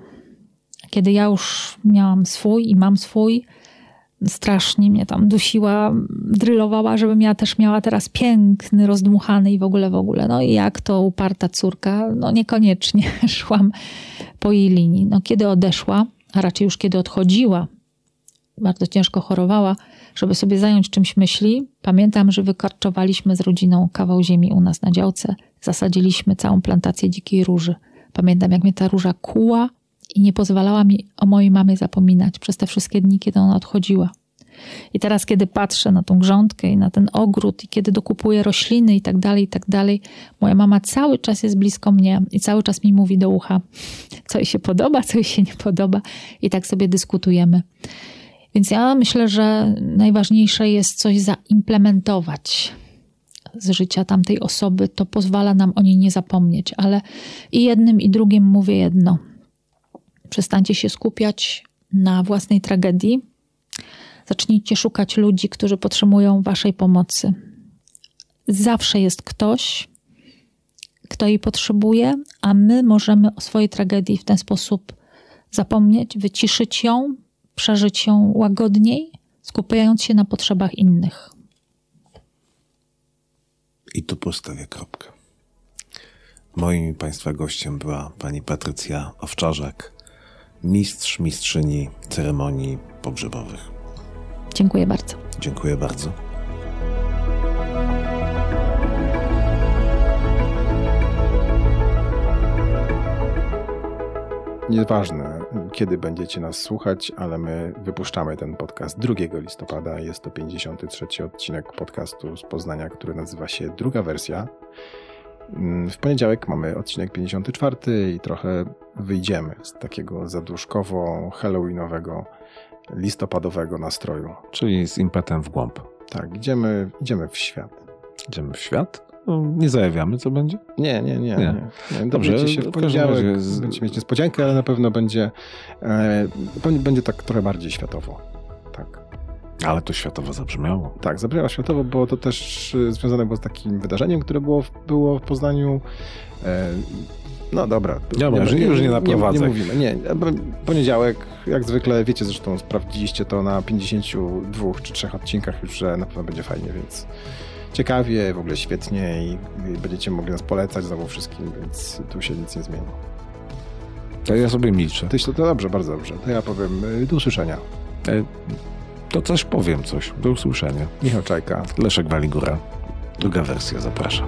Kiedy ja już miałam swój i mam swój, strasznie mnie tam dusiła, drylowała, żebym ja też miała teraz piękny, rozdmuchany i w ogóle, w ogóle. No i jak to uparta córka, no niekoniecznie szłam po jej linii. No kiedy odeszła, a raczej już kiedy odchodziła, bardzo ciężko chorowała, żeby sobie zająć czymś myśli, pamiętam, że wykarczowaliśmy z rodziną kawał ziemi u nas na działce, zasadziliśmy całą plantację dzikiej róży. Pamiętam, jak mnie ta róża kuła i nie pozwalała mi o mojej mamie zapominać przez te wszystkie dni, kiedy ona odchodziła. I teraz, kiedy patrzę na tą grządkę i na ten ogród, i kiedy dokupuję rośliny i tak dalej, i tak dalej, moja mama cały czas jest blisko mnie i cały czas mi mówi do ucha, co jej się podoba, co jej się nie podoba, i tak sobie dyskutujemy. Więc ja myślę, że najważniejsze jest coś zaimplementować z życia tamtej osoby. To pozwala nam o niej nie zapomnieć, ale i jednym, i drugim mówię jedno. Przestańcie się skupiać na własnej tragedii, Zacznijcie szukać ludzi, którzy potrzebują Waszej pomocy. Zawsze jest ktoś, kto jej potrzebuje, a my możemy o swojej tragedii w ten sposób zapomnieć, wyciszyć ją, przeżyć ją łagodniej, skupiając się na potrzebach innych. I tu postawię kropkę. Moim Państwa gościem była pani Patrycja Owczarzak, mistrz, mistrzyni ceremonii pogrzebowych. Dziękuję bardzo. Dziękuję bardzo. Nieważne, kiedy będziecie nas słuchać, ale my wypuszczamy ten podcast 2 listopada. Jest to 53 odcinek podcastu z Poznania, który nazywa się Druga Wersja. W poniedziałek mamy odcinek 54 i trochę wyjdziemy z takiego zaduszkowo-halloweenowego listopadowego nastroju. Czyli z impetem w głąb. Tak, idziemy, idziemy w świat. Idziemy w świat? No, nie zajawiamy, co będzie? Nie, nie, nie. nie. Nie. Dobrze, się w poniedziałek, z- będziecie mieć niespodziankę, ale na pewno będzie, e, będzie tak trochę bardziej światowo. Ale to światowo zabrzmiało. Tak, zabrzmiała światowo, bo to też e, związane było z takim wydarzeniem, które było w, było w Poznaniu. E, no dobra. Dobra, już- już nie naprowadzaj. Nie, nie mówimy. Nie, poniedziałek, jak zwykle, wiecie zresztą, sprawdziliście to na 52 czy 3 odcinkach już, że na pewno będzie fajnie, więc ciekawie, w ogóle świetnie i, i będziecie mogli nas polecać znowu wszystkim, więc tu się nic nie zmieni. To ja sobie milczę. Tyś to, to dobrze, bardzo dobrze. To ja powiem y, do usłyszenia. E, To coś powiem, coś. Do usłyszenia. Michał Czajka. Leszek Waligura. Druga wersja, zapraszam.